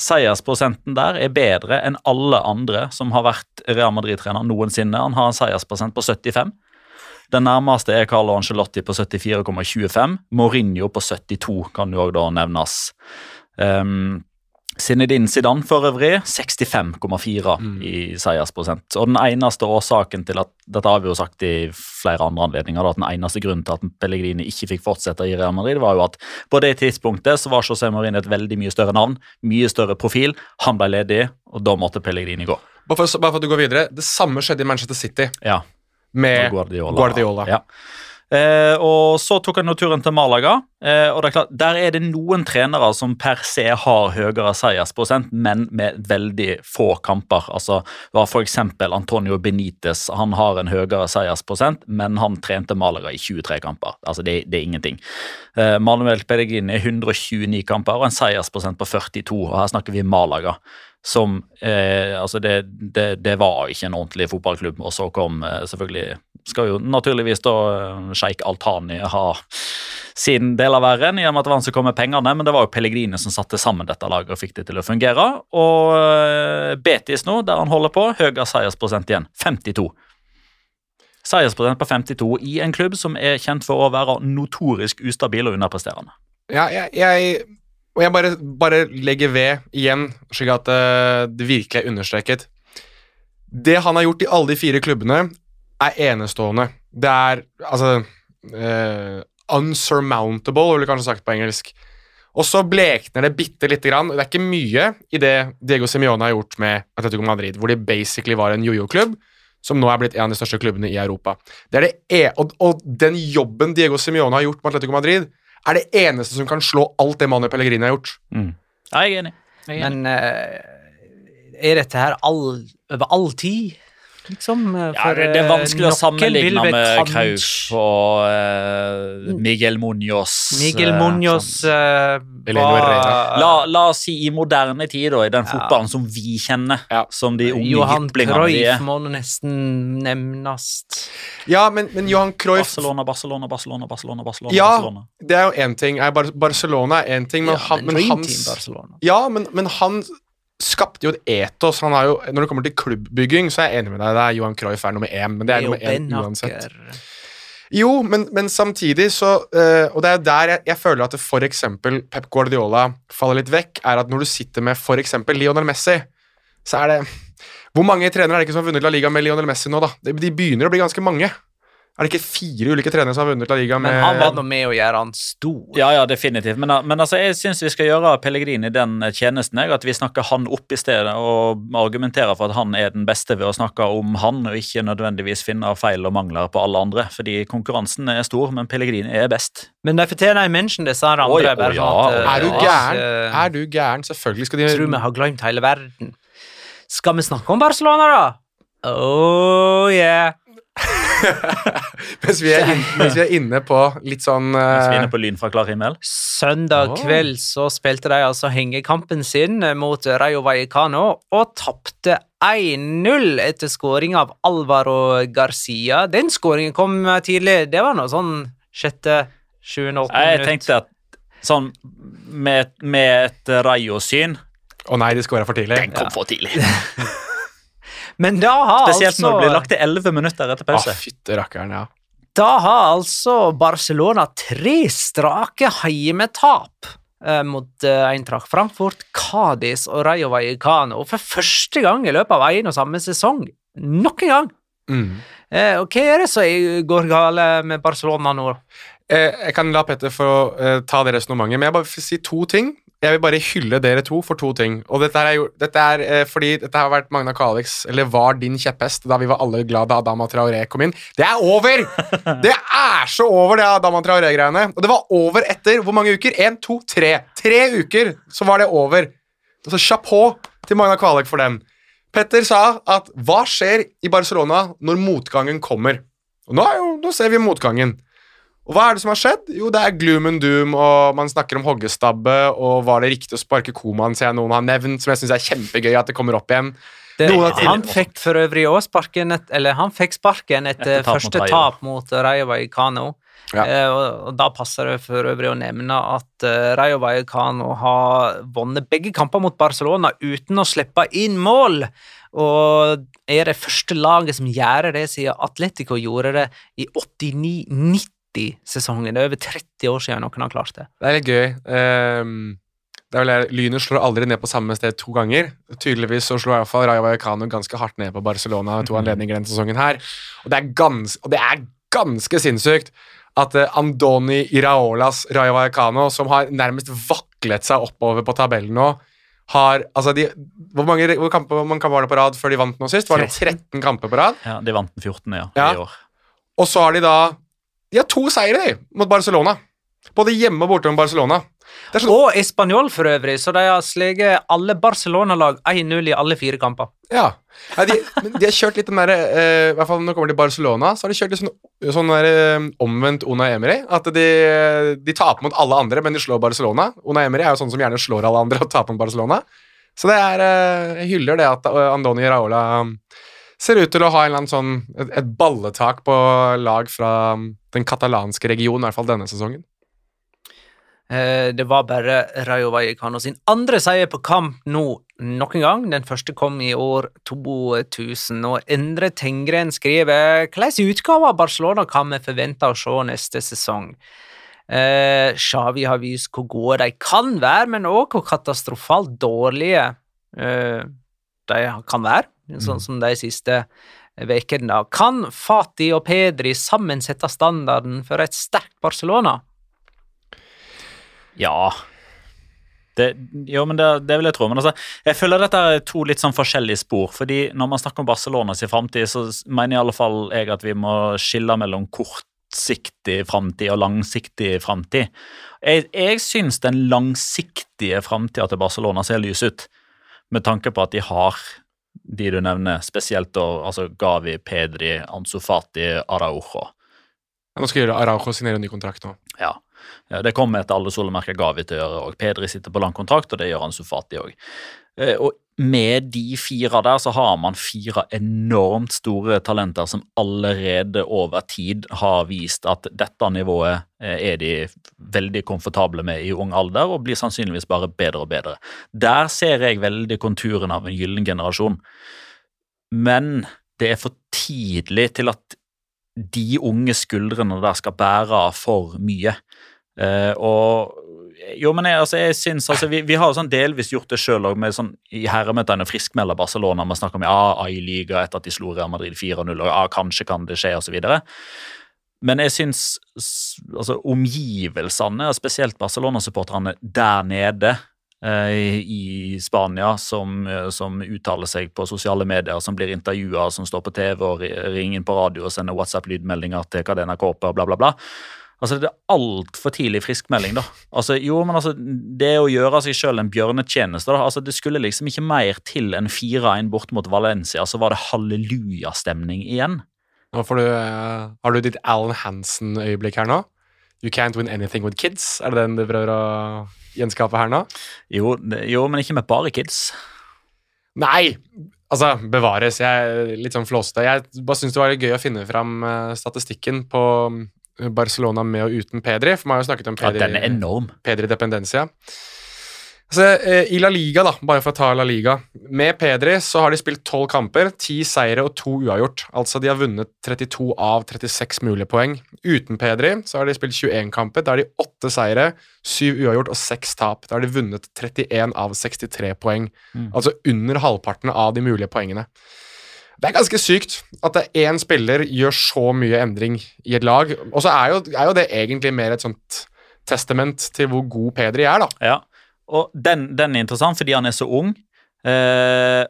Seiersprosenten der er bedre enn alle andre som har vært Real Madrid-trener noensinne. Han har en seiersprosent på 75. Den nærmeste er Carlo Angelotti på 74,25. Mourinho på 72 kan jo òg da nevnes. Um, Zinedine Zidane for øvrig 65,4 mm. i seiersprosent. Og den eneste årsaken til at dette har vi jo sagt i flere andre anledninger, da, at den eneste grunnen til at Pellegrini ikke fikk fortsette i Real Madrid, var jo at på det tidspunktet så var José Mourinho et veldig mye større navn, mye større profil. Han ble ledig, og da måtte Pellegrini gå. Bare for, bare for at du går videre, Det samme skjedde i Manchester City. Ja med Guardiola. Guardiola. Ja. Eh, og Så tok han turen til Malaga. Eh, og det er klart, Der er det noen trenere som per se har høyere seiersprosent, men med veldig få kamper. Altså, var F.eks. Antonio Benitez. Han har en høyere seiersprosent, men han trente Malaga i 23 kamper. Altså, Det, det er ingenting. Eh, Manuel er 129 kamper og en seiersprosent på 42, og her snakker vi Malaga som eh, Altså, det, det, det, var ikke en ordentlig fotballklubb. Og så kom eh, selvfølgelig Skal jo naturligvis da eh, sjeik Altani ha sin del av og med at det var han som kom med pengene, men det var jo Pellegrini som satte sammen dette laget og fikk det til å fungere. Og eh, Betis nå, der han holder på, høyere seiersprosent igjen. 52. Seiersprosent på 52 i en klubb som er kjent for å være notorisk ustabil og underpresterende. Ja, jeg, jeg Og jeg bare, bare legger ved igjen, slik at eh, det virkelig er understreket. Det han har gjort i alle de fire klubbene, er enestående. Det er altså uh, Unsurmountable, ville kanskje sagt på engelsk. Og så blekner det bitte lite grann. Det er ikke mye i det Diego Simione har gjort med Atletico Madrid, hvor de basically var en jojo-klubb som nå er blitt en av de største klubbene i Europa. Det det e og, og den jobben Diego Simione har gjort med Atletico Madrid, er det eneste som kan slå alt det Manu Pellegrini har gjort. Mm. Ja, jeg er enig. Jeg er enig. Men uh, er dette her all, over all tid, liksom? Ja, For, det, det er vanskelig å eh, noen vil sammenligne med Krauf og uh, Miguel Munoz. Miguel Muñoz Munoz eh, Eleno var La, la oss si i moderne tid, da, i den fotballen som vi kjenner, Ja. som de unge Johan jyplingene de Cruyff er. må nesten nevnes. Ja, men, men Johan Cruyff Barcelona, Barcelona, Barcelona, Barcelona, Barcelona, Ja, Barcelona. det er jo én ting. Barcelona er én ting, men, Ja, han, men hans. Ja, men, men han skapte jo et etos. Han har jo, når det kommer til klubbbygging, så er jeg enig med deg. Det er Johan Cruyff er nummer én, men det er Leo nummer én uansett. Jo, men, men samtidig så eh, Og det er der jeg, jeg føler at eksempel Pep Guardiola faller litt vekk, er at når du sitter med eksempel Lionel Messi, så er det Hvor mange trenere er det ikke som har vunnet La Liga med Lionel Messi nå, da? De, de begynner å bli ganske mange. Er det ikke fire ulike trenere som har vunnet La Liga med Men han var nå med å gjøre han stor. Ja, ja, definitivt. Men, men altså, jeg syns vi skal gjøre Pellegrini den tjenesten. Jeg, at vi snakker han opp i stedet og argumenterer for at han er den beste ved å snakke om han, og ikke nødvendigvis finne feil og mangler på alle andre. Fordi konkurransen er stor, men Pellegrini er best. Men de fortjener en mention, disse her Oi, andre. Oi, bare ja, sånn at, eh, Er du gæren? eh, Er du gæren? Selvfølgelig skal de tror vi har glemt hele verden. Skal vi snakke om Barcelona, da? Oh yeah. mens, vi er inne, mens vi er inne på litt sånn Mens vi er eh, inne på lyn fra klar himmel. Søndag kveld så spilte de altså hengekampen sin mot Rayo Vallecano og tapte 1-0 etter skåring av Alvaro Garcia. Den skåringen kom tidlig. Det var noe sånn sjette, sjuende, åttende Jeg tenkte at sånn med, med et Rayo-syn Å nei, de skåra for tidlig. Den kom for tidlig. Men da har Spesielt når det blir altså lagt til 11 minutter etter pause. pause. fytte rakkeren, ja. Da har altså Barcelona tre strake heimetap eh, mot eh, Eintracht Frankfurt, Cádiz og Rayo Vallecano. For første gang i løpet av en og samme sesong. Nok en gang! Mm. Eh, og hva er det som går gale med Barcelona nå? Eh, jeg kan la Petter få eh, ta det resonnementet, men jeg bare vil si to ting. Jeg vil bare hylle dere to for to ting. Og dette er, dette er eh, fordi dette har vært Magna Calix, eller var din kjepphest, da vi var alle glad da Adama Traoré kom inn. Det er over! Det er så over, det Adama Traoré-greiene. Og det var over etter hvor mange uker? Én, to, tre. Tre uker, så var det over. Så chapeau til Magna Kvalek for den. Petter sa at hva skjer i Barcelona når motgangen kommer? Og nå, er jo, nå ser vi motgangen. Og hva er det som har skjedd? Jo, det er gloom and doom, og man snakker om hoggestabbe, og var det riktig å sparke Koman, ser jeg noen har nevnt, som jeg syns er kjempegøy at det kommer opp igjen. Det, han fikk for øvrig også sparken et, Eller han fikk sparken etter Etter tap første mot tap mot Rayo Vallecano. Ja. Eh, og, og da passer det for øvrig å nevne at uh, Rayo Vallecano har vunnet begge kamper mot Barcelona uten å slippe inn mål. Og er det første laget som gjør det siden Atletico gjorde det i 89-90-sesongen. Det er over 30 år siden noen har klart det. Det er litt gøy. Um, det er vel Lynet slår aldri ned på samme sted to ganger. Tydeligvis så slår i hvert fall Rayo Vallecano ganske hardt ned på Barcelona ved to anledninger denne sesongen her. Og det er, gans, og det er ganske sinnssykt at eh, Andoni Iraolas Rayo Vallecano, som har nærmest vaklet seg oppover på tabellen nå, har altså de, Hvor mange, hvor kamper, hvor mange kamper var det på rad før de vant nå sist? Var det 13 kamper på rad? Ja, De vant den 14. Ja, Ja. i år. Og så har de da De har to seire, mot Barcelona. Både hjemme og borte med Barcelona. Det sånn, Og Español for øvrig, så de har sleget alle Barcelona-lag 1-0 i alle fire kamper. Ja. Nei, de, de har kjørt litt den derre eh, I hvert fall når det kommer til Barcelona, så har de kjørt litt sånn, sånn der, eh, omvendt Una Emery. At de, de taper mot alle andre, men de slår Barcelona. Una Emery er jo sånn som gjerne slår alle andre og taper mot Barcelona. Så det er eh, Jeg hyller det at eh, Andoni Raola um, ser ut til å ha en eller annen sånn, et, et balletak på lag fra den katalanske regionen, i hvert fall denne sesongen. Eh, Det var bare Rayo Vallecano sin andre seier på kamp nå nok en gang. Den første kom i år 2000, og Endre Tengren skriver hvilken utgave av Barcelona kan vi forvente å se neste sesong? Eh, Xavi har vist hvor gode de kan være, men òg hvor katastrofalt dårlige eh, de kan være, sånn som de siste ukene. Kan Fati og Pedri sammen sette standarden for et sterkt Barcelona? Ja. Det, jo, men det, det vil jeg tro. Men altså, jeg føler dette er to litt sånn forskjellige spor. fordi Når man snakker om Barcelonas framtid, så mener i alle fall jeg at vi må skille mellom kortsiktig framtid og langsiktig framtid. Jeg, jeg syns den langsiktige framtida til Barcelona ser lys ut, med tanke på at de har de du nevner, spesielt da, altså Gavi, Pedri, Ansofati, Araujo. Nå skal gjøre Araujo signere ny kontrakt nå. Ja. Ja, Det kommer etter alle solemerker Gavi til å gjøre òg. Pedri sitter på lang kontrakt, og det gjør Ansofati òg. Og med de fire der, så har man fire enormt store talenter som allerede over tid har vist at dette nivået eh, er de veldig komfortable med i ung alder, og blir sannsynligvis bare bedre og bedre. Der ser jeg veldig konturen av en gyllen generasjon. Men det er for tidlig til at de unge skuldrene der skal bære for mye. Uh, og jo, men jeg, altså, jeg synes, altså, vi, vi har sånn delvis gjort det sjøl med sånn, i herremøtene friskmelder Barcelona. Vi snakker om ja, A-liga etter at de slo Real Madrid 4-0, og ja, kanskje kan det skje, osv. Men jeg syns altså, omgivelsene, spesielt Barcelona-supporterne der nede eh, i Spania, som, som, uttaler seg på sosiale medier, som blir intervjua, som står på TV og ringer inn på radio og sender WhatsApp-lydmeldinger til Cadena Copa, bla, bla, bla. Altså, Det er altfor tidlig friskmelding, da. Altså, jo, men altså, Det å gjøre seg sjøl en bjørnetjeneste da, altså, Det skulle liksom ikke mer til enn 4-1 bort mot Valencia, så var det hallelujastemning igjen. Nå får du, uh, Har du ditt Alan Hansen-øyeblikk her nå? You can't win anything with kids. Er det den du prøver å gjenskape her nå? Jo, jo men ikke med bare kids. Nei! Altså, bevares. Jeg er litt sånn flåsete. Jeg bare syns det var gøy å finne fram uh, statistikken på Barcelona med og uten Pedri. For man har jo snakket om Pedri, ja, den er enorm. Pedri dependencia. Altså, I La Liga, da, bare for å ta La Liga Med Pedri så har de spilt tolv kamper, ti seire og to uavgjort. Altså de har vunnet 32 av 36 mulige poeng. Uten Pedri så har de spilt 21 kamper. Da har de åtte seire, syv uavgjort og seks tap. Da har de vunnet 31 av 63 poeng. Mm. Altså under halvparten av de mulige poengene. Det er ganske sykt at én spiller gjør så mye endring i et lag. Og så er, er, jo det egentlig mer et sånt testament til hvor god Pedri er, da. Ja, og den, den er interessant fordi han er så ung. Eh,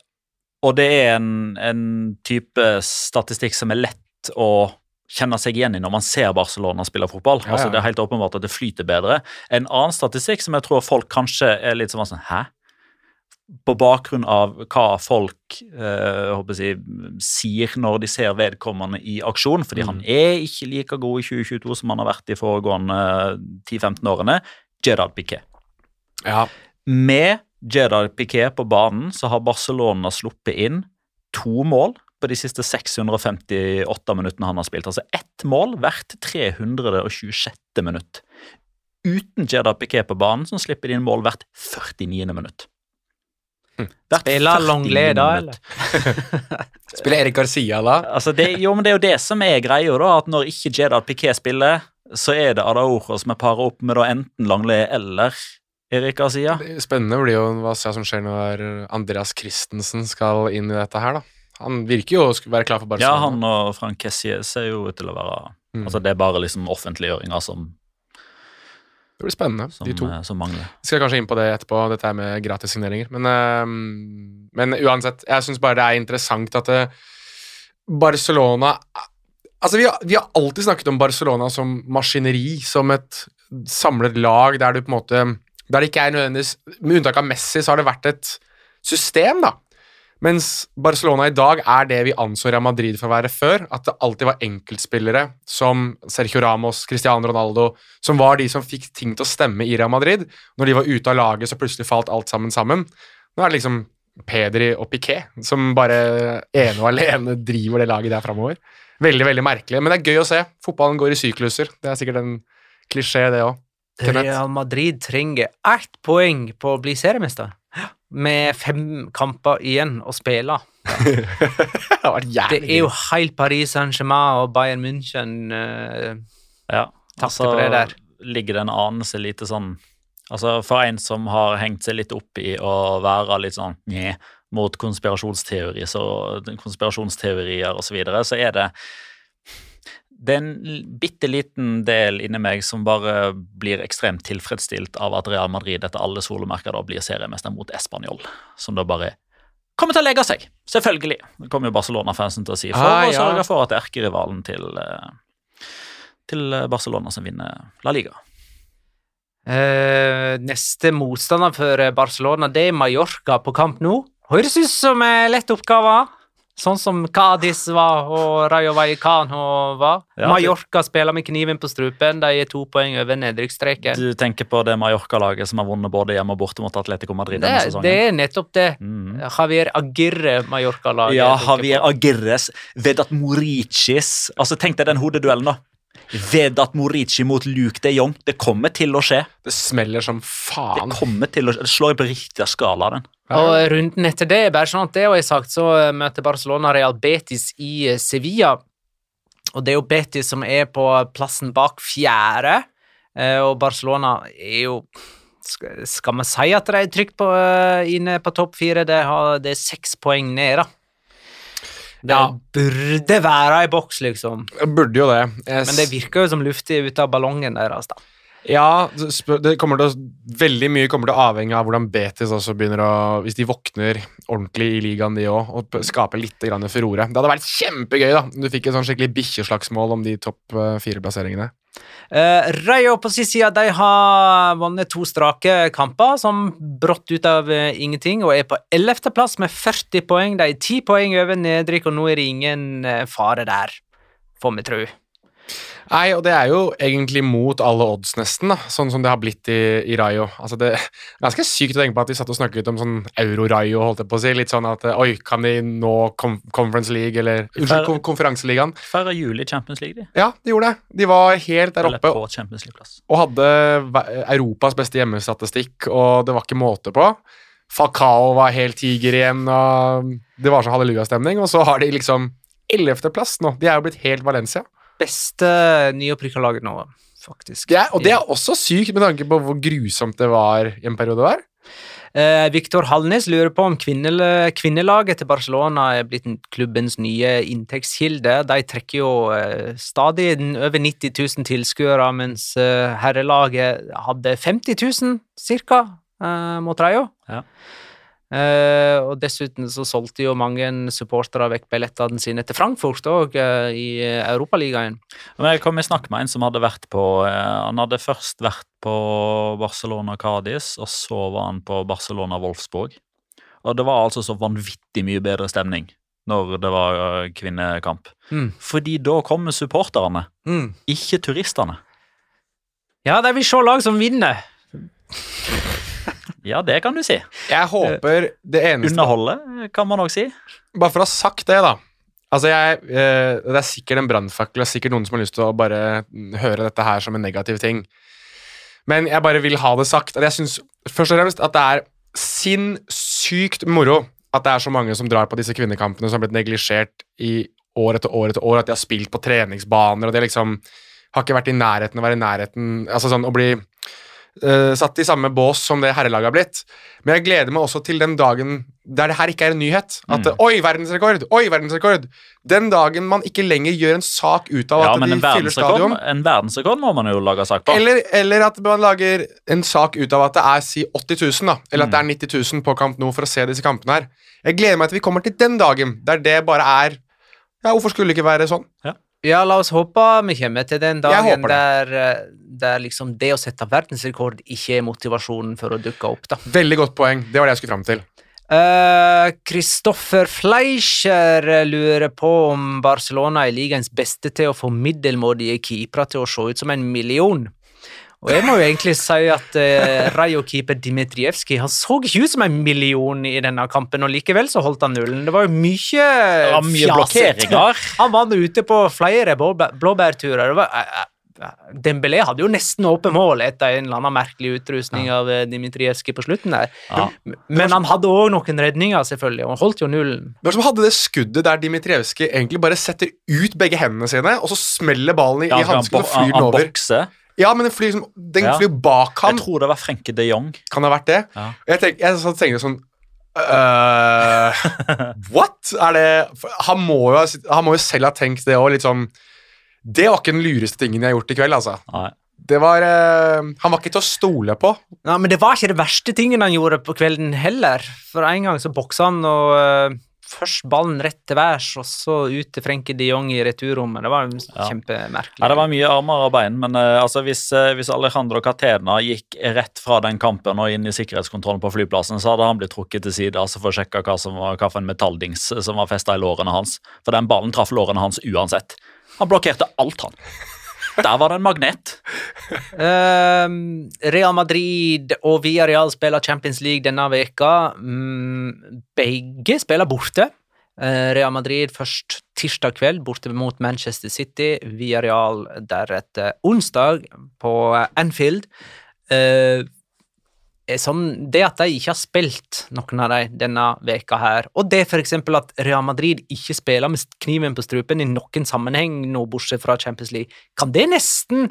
og det er en, en, type statistikk som er lett å kjenne seg igjen i når man ser Barcelona spille fotball. Ja, ja. Altså Det er helt åpenbart at det flyter bedre. En annen statistikk som jeg tror folk kanskje er litt sånn Hæ? På bakgrunn av hva folk eh, jeg, sier når de ser vedkommende i aksjon, fordi mm. han er ikke like god i 2022 som han har vært de foregående 10-15 årene, Gerard Piquet. Ja. Med Gerard Piquet på banen så har Barcelona sluppet inn to mål på de siste 658 minuttene han har spilt. Altså ett mål hvert 326. minutt. Uten Gerard Piquet på banen så slipper de inn mål hvert 49. minutt. Spiller Longley da, eller? spiller Erik Garcia da? Altså det, jo, men det er jo det som er greia, da. At når ikke Jedad Piquet spiller, så er det Adaoro som er para opp med da enten Langley eller Erik Garcia. Det spennende blir jo hva som skjer når Andreas Christensen skal inn i dette her, da. Han virker jo å være klar for Barcelona. Ja, han og Frank Kessie ser jo ut til å være mm. Altså, det er bare liksom offentliggjøringa som det blir spennende, som, de to. Eh, som mangler. Vi skal kanskje inn på det etterpå, dette med gratissigneringer. Men, uh, men uansett, jeg syns bare det er interessant at uh, Barcelona Altså, vi har, vi har, alltid snakket om Barcelona som maskineri, som et samlet lag der du på en måte Der det ikke er nødvendigvis Med unntak av Messi, så har det vært et system, da. Mens Barcelona i dag er det vi anså Real Madrid for å være før. At det alltid var enkeltspillere som Sergio Ramos, Cristiano Ronaldo, som var de som fikk ting til å stemme i Real Madrid. Når de var ute av laget, så plutselig falt alt sammen sammen. Nå er det liksom Pedri og Piquet som bare ene og alene driver det laget der framover. Veldig, veldig merkelig, men det er gøy å se. Fotballen går i sykluser. Det er sikkert en klisjé, det òg. Real Madrid trenger ett poeng på å bli seriemester. Med fem kamper igjen å spille. Det Det er jo helt Paris Saint-Germain og Bayern München uh, Ja, Takk for det der. ligger det en anelse lite sånn Altså For en som har hengt seg litt opp i å være litt sånn mot konspirasjonsteori, så, konspirasjonsteorier osv., så, videre, så er det det er en bitte liten del inni meg som bare blir ekstremt tilfredsstilt av at Real Madrid etter alle solemerker da blir seriemester mot Español, som da bare kommer til å legge seg. Selvfølgelig. Det kommer jo Barcelona-fansen til å si, for Ah, ja. sørge for at erkerivalen til, eh, til Barcelona som vinner La Liga. Eh, neste motstander for eh, Barcelona det er Mallorca på kamp nå. Høres ut som en lett oppgave. Sånn som Cádiz var og Rayo Vallecano var. Ja, Mallorca spiller med kniven på strupen. De er to poeng over nedrykksstreken. Du tenker på det Mallorca-laget som har vunnet både hjemme og borte mot Atletico Madrid Det, denne det er nettopp det. Mm. Javier Aguirre, Mallorca-laget. Ja, Javier. Agirres, Vedat Moricis Altså, Tenk deg den hodeduellen, da. Vedat Morici mot Luke de Jong. Det kommer til å skje. Det smeller som faen. Det kommer til å skje. Det slår på riktig skala, den. Og runden etter det, bare sånn at det er sagt, så eh, møter Barcelona Real Betis i eh, Sevilla. Og det er jo Betis som er på plassen bak fjerde, eh, og Barcelona er jo Skal vi si at de er trygt på, inne på topp fire? Det, har, det er seks poeng ned, da. Det Ja. burde være i boks, liksom. Jeg burde jo det. Jeg Men det virker jo som luftig ut av ballongen deres, da. Ja, det kommer til å, veldig mye kommer til å avhenge av hvordan Betis også begynner å Hvis de våkner ordentlig i ligaen, de òg, og skaper litt grann furore. Det hadde vært kjempegøy da, om du fikk et sånn skikkelig bikkjeslagsmål om de topp eh, fire-plasseringene. Uh, Rayo på sin side de har vunnet to strake kamper, som brått ut av uh, ingenting, og er på 11. plass med 40 poeng. De er 10 poeng over nedrykk, og nå er det ingen uh, fare der, får vi tro. Nei, og det er jo egentlig mot alle odds, nesten, da, sånn som det har blitt i, i Rayo. Altså det er ganske sykt å tenke på at vi satt og snakket om sånn euro-Rayo, holdt jeg på å si. Litt sånn at oi, kan de nå Conference League, eller Unnskyld, kon konferanseligaen? Feira jul i Champions League, de. Ja, de gjorde det. De var helt der oppe på Champions League-plass. og hadde Europas beste hjemmestatistikk, og det var ikke måte på. Falcao var helt tiger igjen, og det var så hallelujastemning. Og så har de liksom 11.-plass nå. De er jo blitt helt Valencia. Beste nyopprykka laget nå, faktisk. Det er, og det er også sykt med tanke på hvor grusomt det var i en periode der. Eh, Viktor Hallnes lurer på om kvinnel kvinnelaget til Barcelona er blitt klubbens nye inntektskilde. De trekker jo eh, stadig over 90 000 tilskuere, mens eh, herrelaget hadde 50 000 cirka eh, mot Rayo. Ja. Eh, og dessuten så solgte jo mange supportere vekk billettene sine til Frankfurt òg, i Europaligaen. Men jeg kom i snakk med en som hadde vært på uh, Han hadde først vært på Barcelona Cádiz, og så var han på Barcelona Wolfsburg. Og det var altså så vanvittig mye bedre stemning når det var eh, kvinnekamp. Mm. Fordi da kommer supporterne, ikke turistene. Ja, de vil se lag som vinner. Ja, det kan du si. Jeg håper det eneste Underholde, kan man òg si. Bare for å ha sagt det, da. Altså, jeg, eh, Det er sikkert en brannfakkel, og sikkert noen som har lyst til å bare høre dette her som en negativ ting. Men jeg bare vil ha det sagt. Jeg synes først og fremst at det er sinnssykt moro at det er så mange som drar på disse kvinnekampene som har blitt neglisjert i år etter år etter år. At de har spilt på treningsbaner, og de liksom har ikke vært i nærheten å være i nærheten Altså sånn å bli eh, satt i samme bås som det herrelaget har blitt. Men jeg gleder meg også til den dagen der det her ikke er en nyhet. At Mm. oi, verdensrekord! Oi, verdensrekord! Den dagen man ikke lenger gjør en sak ut av Ja, at de fyller stadion. en verdensrekord må man jo lage sak på. Eller, eller at man lager en sak ut av at det er si 80 000, da. Eller at det er 90 000 på Kamp Nou for å se disse kampene her. Jeg gleder meg til vi kommer til den dagen der det bare er Ja, hvorfor skulle det ikke være sånn? Ja, la oss håpe vi kommer til den dagen der, eh, der liksom det å sette verdensrekord ikke er motivasjonen for å dukke opp, da. Veldig godt poeng. Det var det jeg skulle fram til. Kristoffer Fleischer eh, lurer på om Barcelona er ligaens beste til å få middelmådige keepere til å se ut som en million. Og jeg må jo egentlig si at uh, Rayo-keeper Dmitrijevskij han så ikke ut som en million i denne kampen, og likevel så holdt han nullen. Det var jo mye Det var mye blokkeringer. Han var ute på flere blåbær- blåbærturer. Det var, jeg, jeg, Dembélé hadde jo nesten åpent mål etter en eller annen merkelig utrustning av eh, Dimitrievskij på slutten der. Ja. Men han hadde òg noen redninger, selvfølgelig, og han holdt jo nullen. Det var som hadde det skuddet der Dmitrijevskij egentlig bare setter ut begge hendene sine, og så smeller ballen i, Ja, i hansken og flyr den han over. bokser. Ja, men den flyr, liksom- den Ja. flyr bak ham. Jeg tror det var Frenke de Jong. Kan det ha vært det? Ja. Jeg, tenk, jeg tenkte sånn uh, What? Er det han, må jo, han må jo selv ha tenkt det òg, sånn Det var ikke den lureste tingen jeg har gjort i kveld, altså. Nei. Det var uh, Han var ikke til å stole på. Ja, men det var ikke det verste tingen han gjorde på kvelden heller. For en gang så boksa han og eh, først ballen rett til værs, og så ut til Frenkie de Jong i returrommet. Det var Ja. kjempemerkelig. Ja, det var mye armer og bein, men uh, altså, hvis, uh, hvis Alejandro Catena gikk rett fra den kampen og inn i sikkerhetskontrollen på flyplassen, så hadde han blitt trukket til side altså, for å sjekke hva, som var, hva for en metalldings som var festa i lårene hans. For den ballen traff lårene hans uansett. Han blokkerte alt, han. Der var det en magnet. Ehm, Real Madrid og Villarreal spiller Champions League denne veka. Mm, begge spiller borte. Uh, Real Madrid først tirsdag kveld borte mot Manchester City. Villarreal deretter onsdag på Anfield. Eh, er sånn, det at de ikke har spilt noen av dem denne veka her, og det for eksempel at Real Madrid ikke spiller med kniven på strupen i noen sammenheng nå, bortsett fra Champions League, kan det nesten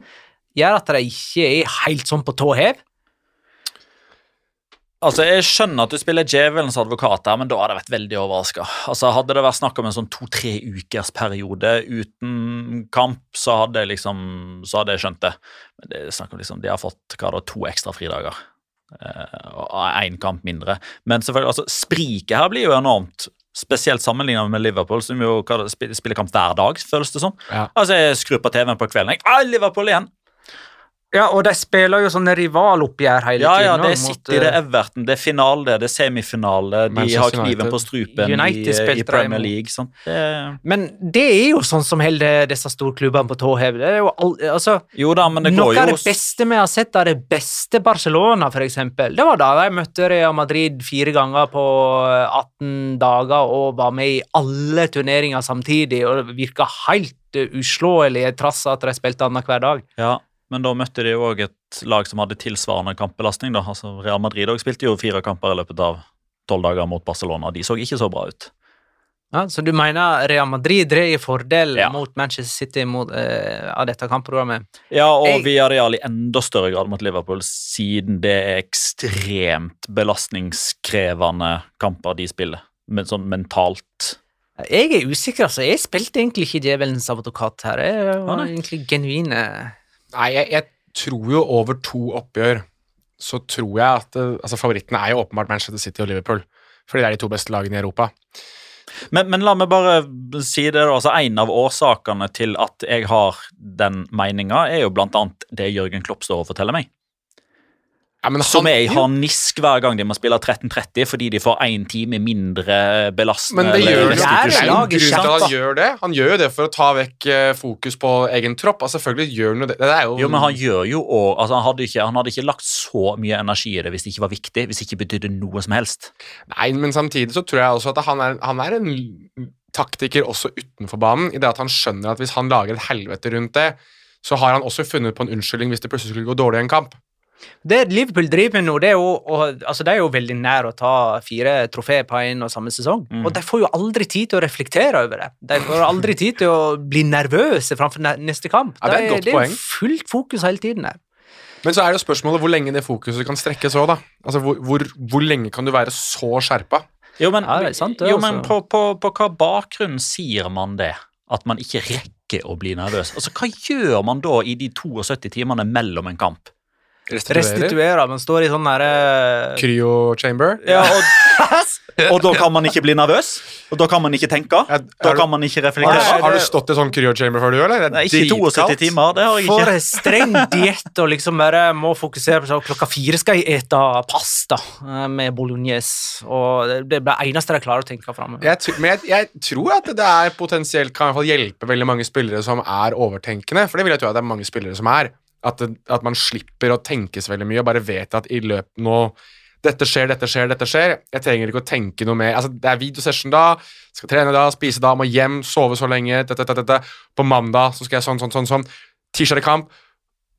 gjøre at de ikke er helt sånn på tå hev? Altså, Jeg skjønner at du spiller djevelens advokat her, men da hadde jeg vært veldig overraska. Altså, hadde det vært snakk om en sånn to-tre ukers periode uten kamp, så hadde jeg liksom, så hadde jeg skjønt det. Men det er snakk om liksom, de har fått hva da, to ekstra fridager. Eh, og én kamp mindre. Men selvfølgelig, altså, spriket her blir jo enormt. Spesielt sammenlignet med Liverpool, som jo spiller kamp hver dag, føles det som. Ja. Altså, Jeg skrur på TV-en på kvelden. Jeg, ah, Liverpool igjen! Ja, og de spiller jo sånne rivaloppgjør hele Ja, tiden. ja, ja, det er City, det er eh, Everton, det er finale, det er semifinale. De Manchester har kniven på strupen i, United i Premier. League. Sånn. Det, Men det er jo sånn som holder disse storklubbene på tå hev. Det er jo all, altså, jo da, men det Noe går av jo det beste vi har sett av det beste Barcelona, for eksempel, det var da de møtte Real Madrid fire ganger på 18 dager og var med i alle turneringer samtidig, og virka helt eh, uslåelige trass at de spilte annenhver dag. Ja, men da møtte de jo òg et lag som hadde tilsvarende kampbelastning. Altså Real Madrid også spilte jo fire kamper i løpet av tolv dager mot Barcelona. De så ikke så bra ut. Ja, så du mener Real Madrid dreier fordel Ja. mot Manchester City mot, eh, av dette kampprogrammet? Ja, og Jeg- Villarreal i enda større grad mot Liverpool, siden det er ekstremt belastningskrevende kamper de spiller. Men sånn mentalt. Jeg er usikker, altså. Jeg spilte egentlig ikke djevelens advokat her. Jeg var nei. egentlig genuine Nei, jeg, jeg tror jo over to oppgjør så tror jeg at eh, altså Favorittene er jo åpenbart Manchester City og Liverpool. Fordi det er de to beste lagene i Europa. Men, men la meg bare si det. altså En av årsakene til at jeg har den meninga, er jo annet det Jørgen Klopp står og forteller meg. Ja, men Som er i harnisk hver gang de må spille 13.30 fordi de får én time mindre belastende. Men det gjør det, det er er jo en grunn til at han gjør det. Han gjør jo det for å ta vekk eh, fokus på egen tropp. Altså, selvfølgelig gjør han jo det. Det er jo, Jo, men han gjør jo også, altså han, hadde ikke, han hadde ikke lagt så mye energi i det hvis det ikke var viktig, hvis det ikke betydde noe som helst. Nei, men samtidig så tror jeg også at han er, han er en taktiker også utenfor banen, i det at han skjønner at hvis han lager et helvete rundt det, så har han også funnet på en unnskyldning hvis det plutselig skulle gå dårlig i en kamp. Det Liverpool driver med nå, det er jo og, altså De er jo veldig nær å ta fire trofé på en og samme sesong. Mm. Og de får jo aldri tid til å reflektere over det. De får aldri tid til å bli nervøse framfor neste kamp. Ja, det er et De- godt det er fullt fokus hele tiden der. Men så er det jo spørsmålet hvor lenge det fokuset kan strekkes òg, da. Altså, hvor, hvor, hvor lenge kan du være så skjerpa? Jo, men, Ja, det er sant det, jo, men på, altså. på, på hva bakgrunn sier man det? At man ikke rekker å bli nervøs? Altså, Hva gjør man da i de 72 timene mellom en kamp? Restituerer? Restituere. men står i sånn derre Cryo chamber? Ja, og, og da kan man ikke bli nervøs? Og da kan man ikke tenke? Da er kan man ikke Har, reflektere? du- har du stått i sånn cryo chamber før, du, eller? Det er Nei, ikke 72 timer. Det har jeg For ikke. streng diett og liksom bare må fokusere på sånn klokka fire skal jeg ete pasta eh, med bolognese. Og det- er blir det eneste jeg klarer å tenke fram. Jeg, men jeg, jeg tror at det er potensielt kan i hvert fall hjelpe veldig mange spillere som er overtenkende. For det vil jeg tro at det er mange spillere som er. At, at man slipper å tenke så veldig mye og bare vet at i løpet nå dette skjer, dette skjer, dette skjer. Jeg trenger ikke å tenke noe mer. Altså, det er videosession da, skal trene da, spise da, må hjem, sove så lenge. Dette, dette, dette. På mandag så skal jeg sånn, sånn, sånn. sånn. tirsdag er det kamp,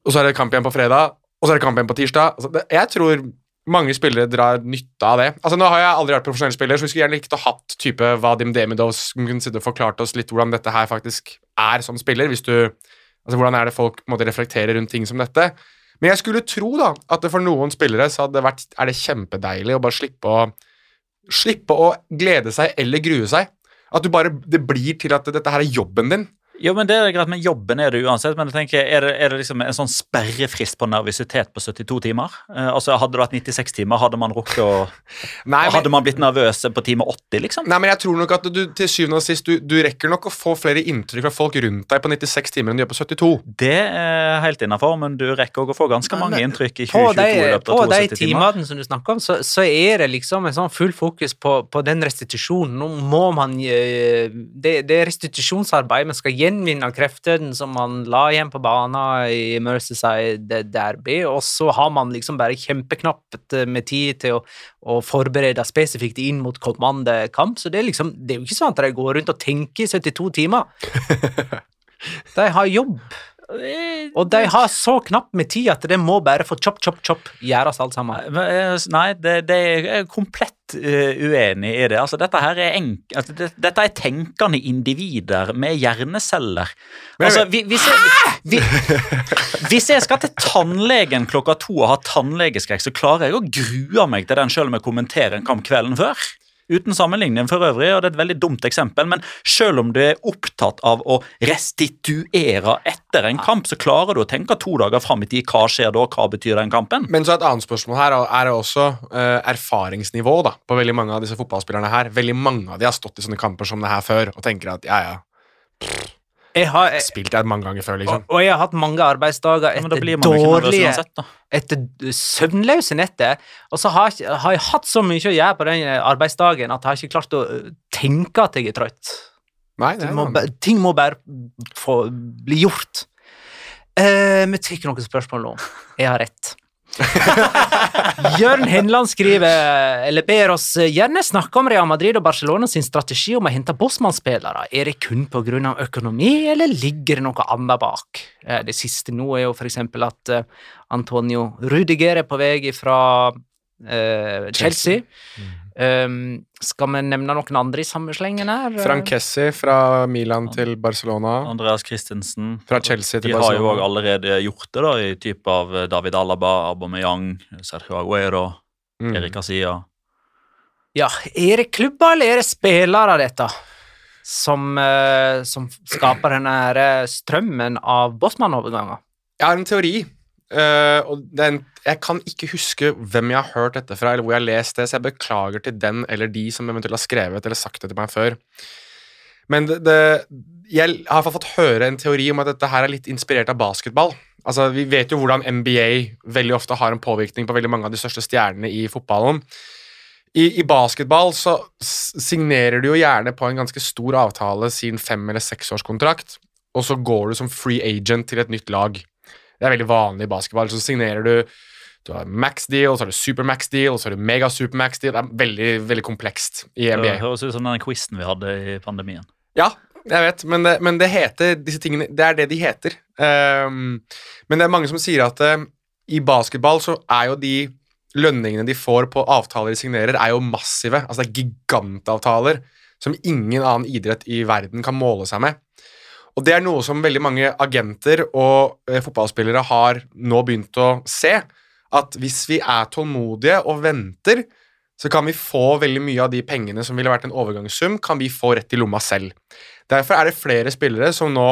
og så er det kamp igjen på fredag, og så er det kamp igjen på tirsdag. Altså, det, jeg tror mange spillere drar nytte av det. Altså, Nå har jeg aldri vært profesjonell spiller, så vi skulle gjerne likt å hatt type Vadim Demidov som kunne sitte og forklart oss litt hvordan dette her faktisk er som spiller. hvis du, altså Hvordan er det folk måte reflekterer rundt ting som dette. Men jeg skulle tro da, at det for noen spillere så hadde vært, er det kjempedeilig å bare slippe å, slippe å glede seg eller grue seg. At du bare, det blir til at dette her er jobben din. Jo, men det er greit, men Jobben er det uansett. men jeg tenker, Er det, er det liksom en sånn sperrefrist på nervøsitet på 72 timer? Eh, altså Hadde det vært 96 timer, hadde man rukket å Nei, men, Hadde man blitt nervøs på time 80, liksom? nei, men jeg tror nok at du til syvende og sist du, du rekker nok å få flere inntrykk fra folk rundt deg på 96 timer enn du gjør på 72. Det er helt innafor, men du rekker også å få ganske mange inntrykk i 2022 de, i løpet på av de 72 timer. timene som du snakker om, så, så er det liksom en sånn full fokus på, på den restitusjonen. Nå må man eh, Det, det er restitusjonsarbeid. Man skal gjenvinne kreftene som man la igjen på banen i Merseyside Derby, og så har man liksom bare kjempeknapt med tid til å, å forberede spesifikt inn mot kommende kamp. Så det er liksom Det er jo ikke sånn at de går rundt og tenker i 72 timer. De har jobb. Og de har så knapt med tid at det må bare få chop, chop, chop gjøres alt sammen. Eh, Nei, det, det er komplett eh, uenig i det. Altså, dette her er enk, altså, det, dette er tenkende individer med hjerneceller. Altså, vi, hvis, jeg, vi, hvis jeg skal til tannlegen klokka to og ha tannlegeskrekk, så klarer jeg å grue meg til den selv om jeg kommenterer en kamp kvelden før. Uten sammenligning for øvrig, og det er et veldig dumt eksempel, men selv om du er opptatt av å restituere etter en kamp, så klarer du å tenke to dager fram i tid. Hva skjer da? Hva betyr den kampen? Men så et annet spørsmål her er også eh, erfaringsnivå da, på veldig mange av disse fotballspillerne her. Veldig mange av de har stått i sånne kamper som det her før og tenker at ja, ja, Jeg har, jeg, spilt jeg mange ganger før, liksom. og, og jeg har hatt mange arbeidsdager Ja, etter nervøs dårlige uansett, da. etter søvnløse netter, og så har, har jeg hatt så mye å gjøre på den arbeidsdagen at jeg har ikke klart å øh, tenke at jeg er trøtt. Nei, nei, Det må, ting må bare få bli gjort. Uh, vi tar ikke noen spørsmål nå. Jeg har rett. Jørn Henland skriver eller ber oss gjerne snakke om Real Madrid og Barcelona sin strategi om å hente Bosman-spillere. Er det kun pga. økonomi, eller ligger det noe annet bak? Eh, Det siste nå er jo eksempel at eh, Antonio Rudiger er på vei fra eh, Chelsea. Um, skal vi nevne noen andre i samme slengen her? Frank Kessi fra Milan til Barcelona. Andreas Christensen. Fra Chelsea til De har jo Barcelona. allerede gjort det, da, i type av eh, David Alaba, Aubameyang, Sergio Aguero, Mm. Erik Asia. Ja, er det klubber eller er det spillere, dette? Som, eh, som skaper denne eh, strømmen av Bosman-overganger? Jeg har en teori, eh, og den, jeg kan ikke huske hvem jeg har hørt dette fra, eller hvor jeg har lest det, så jeg beklager til den eller de som eventuelt har skrevet eller sagt det til meg før. Men det, det, jeg har fått høre en teori om at dette her er litt inspirert av basketball. Altså, Vi vet jo hvordan NBA veldig ofte har en påvirkning på veldig mange av de største stjernene i fotballen. I, I basketball så signerer du jo gjerne på en ganske stor avtale sin fem- eller seksårskontrakt, og så går du som free agent til et nytt lag. Det er veldig vanlig i basketball. Så signerer du du har max deal, så har du super max deal, og så har du mega super max deal. Det er veldig veldig komplekst i NBA. Det høres ut som den quizen vi hadde i pandemien. Ja, jeg vet, men det, men det heter disse tingene Det er det de heter. Um, men det er mange som sier at uh, i basketball så er jo de lønningene de får på avtaler de signerer, er jo massive. Altså det er gigantavtaler som ingen annen idrett i verden kan måle seg med. Og det er noe som veldig mange agenter og eh, fotballspillere har nå begynt å se. At hvis vi er tålmodige og venter, så kan vi få veldig mye av de pengene som ville vært en overgangssum, kan vi få rett i lomma selv. Derfor er det flere spillere som nå,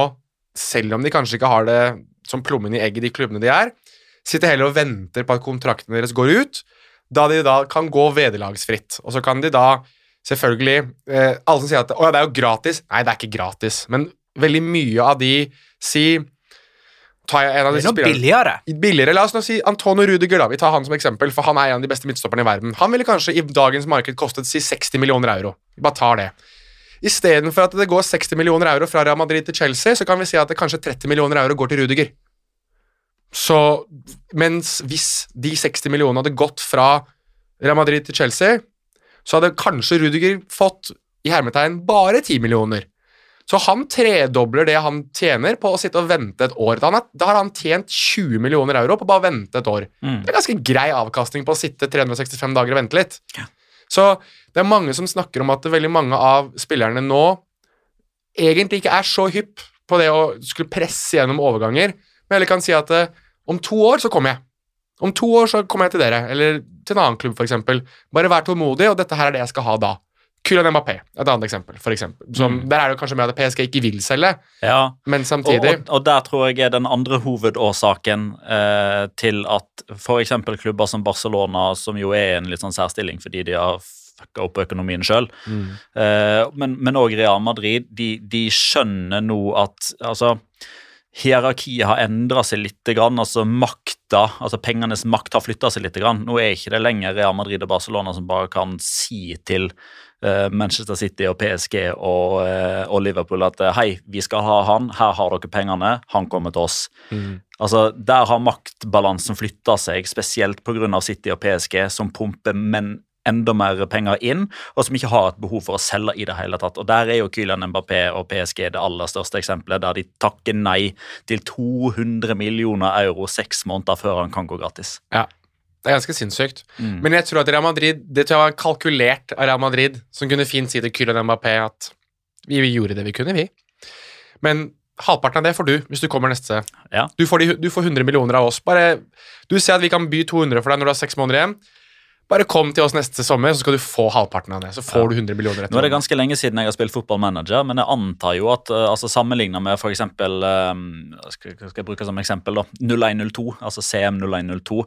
selv om de kanskje ikke har det som plommen i egget i de klubbene de er, sitter heller og venter på at kontraktene deres går ut, da de da kan gå vederlagsfritt. Og så kan de da selvfølgelig eh, Alle som sier at det er jo gratis. Nei, det er ikke gratis. Men veldig mye av de Si tar jeg en av disse spillerne billigere. billigere. La oss nå si Antonio Rudiger, da. Vi tar han som eksempel, for han er en av de beste midtstopperne i verden. Han ville kanskje i dagens marked kostet si 60 millioner euro. Vi bare tar det. Istedenfor at det går 60 millioner euro fra Real Madrid til Chelsea, så kan vi si at det kanskje 30 millioner euro går til Rudiger. Så mens hvis de 60 millionene hadde gått fra Real Madrid til Chelsea, så hadde kanskje Rudiger fått i hermetegn bare 10 millioner. Så han tredobler det han tjener på å sitte og vente et år. Da, har, da har han tjent 20 millioner euro på bare å vente et år. Mm. Det er ganske grei avkastning på å sitte 365 dager og vente litt. Så det er mange som snakker om at veldig mange av spillerne nå egentlig ikke er så hypp på det å skulle presse gjennom overganger, men heller kan si at eh, om to år så kommer jeg. Om to år så kommer jeg til dere, eller til en annen klubb f.eks. Bare vær tålmodig, og dette her er det jeg skal ha da. Kylian Mbappé, et annet eksempel. For eksempel. Som, Der er det kanskje mer at PSG ikke vil selge, Ja, men samtidig og, og der tror jeg er den andre hovedårsaken eh, til at f.eks. klubber som Barcelona, som jo er i en litt sånn særstilling fordi de har fucka opp økonomien sjøl, eh, men òg Real Madrid, de, de skjønner nå at altså Hierarkiet har endra seg litt. Altså makta, altså Pengenes makt har flytta seg litt. Nå er ikke det lenger Real Madrid og Barcelona som bare kan si til Manchester City og PSG og, eh, og Liverpool at eh, hei, vi skal ha han, her har dere pengene, han kommer til oss. Altså, Der har maktbalansen flytta seg, spesielt pga. City og PSG, som pumper men enda mer penger inn, og som ikke har et behov for å selge i det hele tatt. Og Der er jo Kylian Mbappé og PSG det aller største eksempelet, der de takker nei til 200 millioner euro seks måneder før han kan gå gratis. Ja, det er ganske sinnssykt. Mm. Men jeg tror at Real Madrid Det tror jeg var kalkulert av Real Madrid, som kunne fint si til Kylian Mbappé at vi, vi gjorde det vi kunne, vi. Men halvparten av det får du hvis du kommer neste. Ja. Du, får de, du får 100 millioner av oss. Bare, du ser at vi kan by 200 for deg når du har seks måneder igjen. Bare kom til oss neste sommer, så skal du få halvparten av det. Så får du 100 millioner etter Nå er det ganske lenge siden jeg har spilt fotballmanager, men jeg antar jo at uh, altså sammenlignet med f.eks. Um, skal, skal jeg bruke som eksempel da, 0102, altså CM 0102,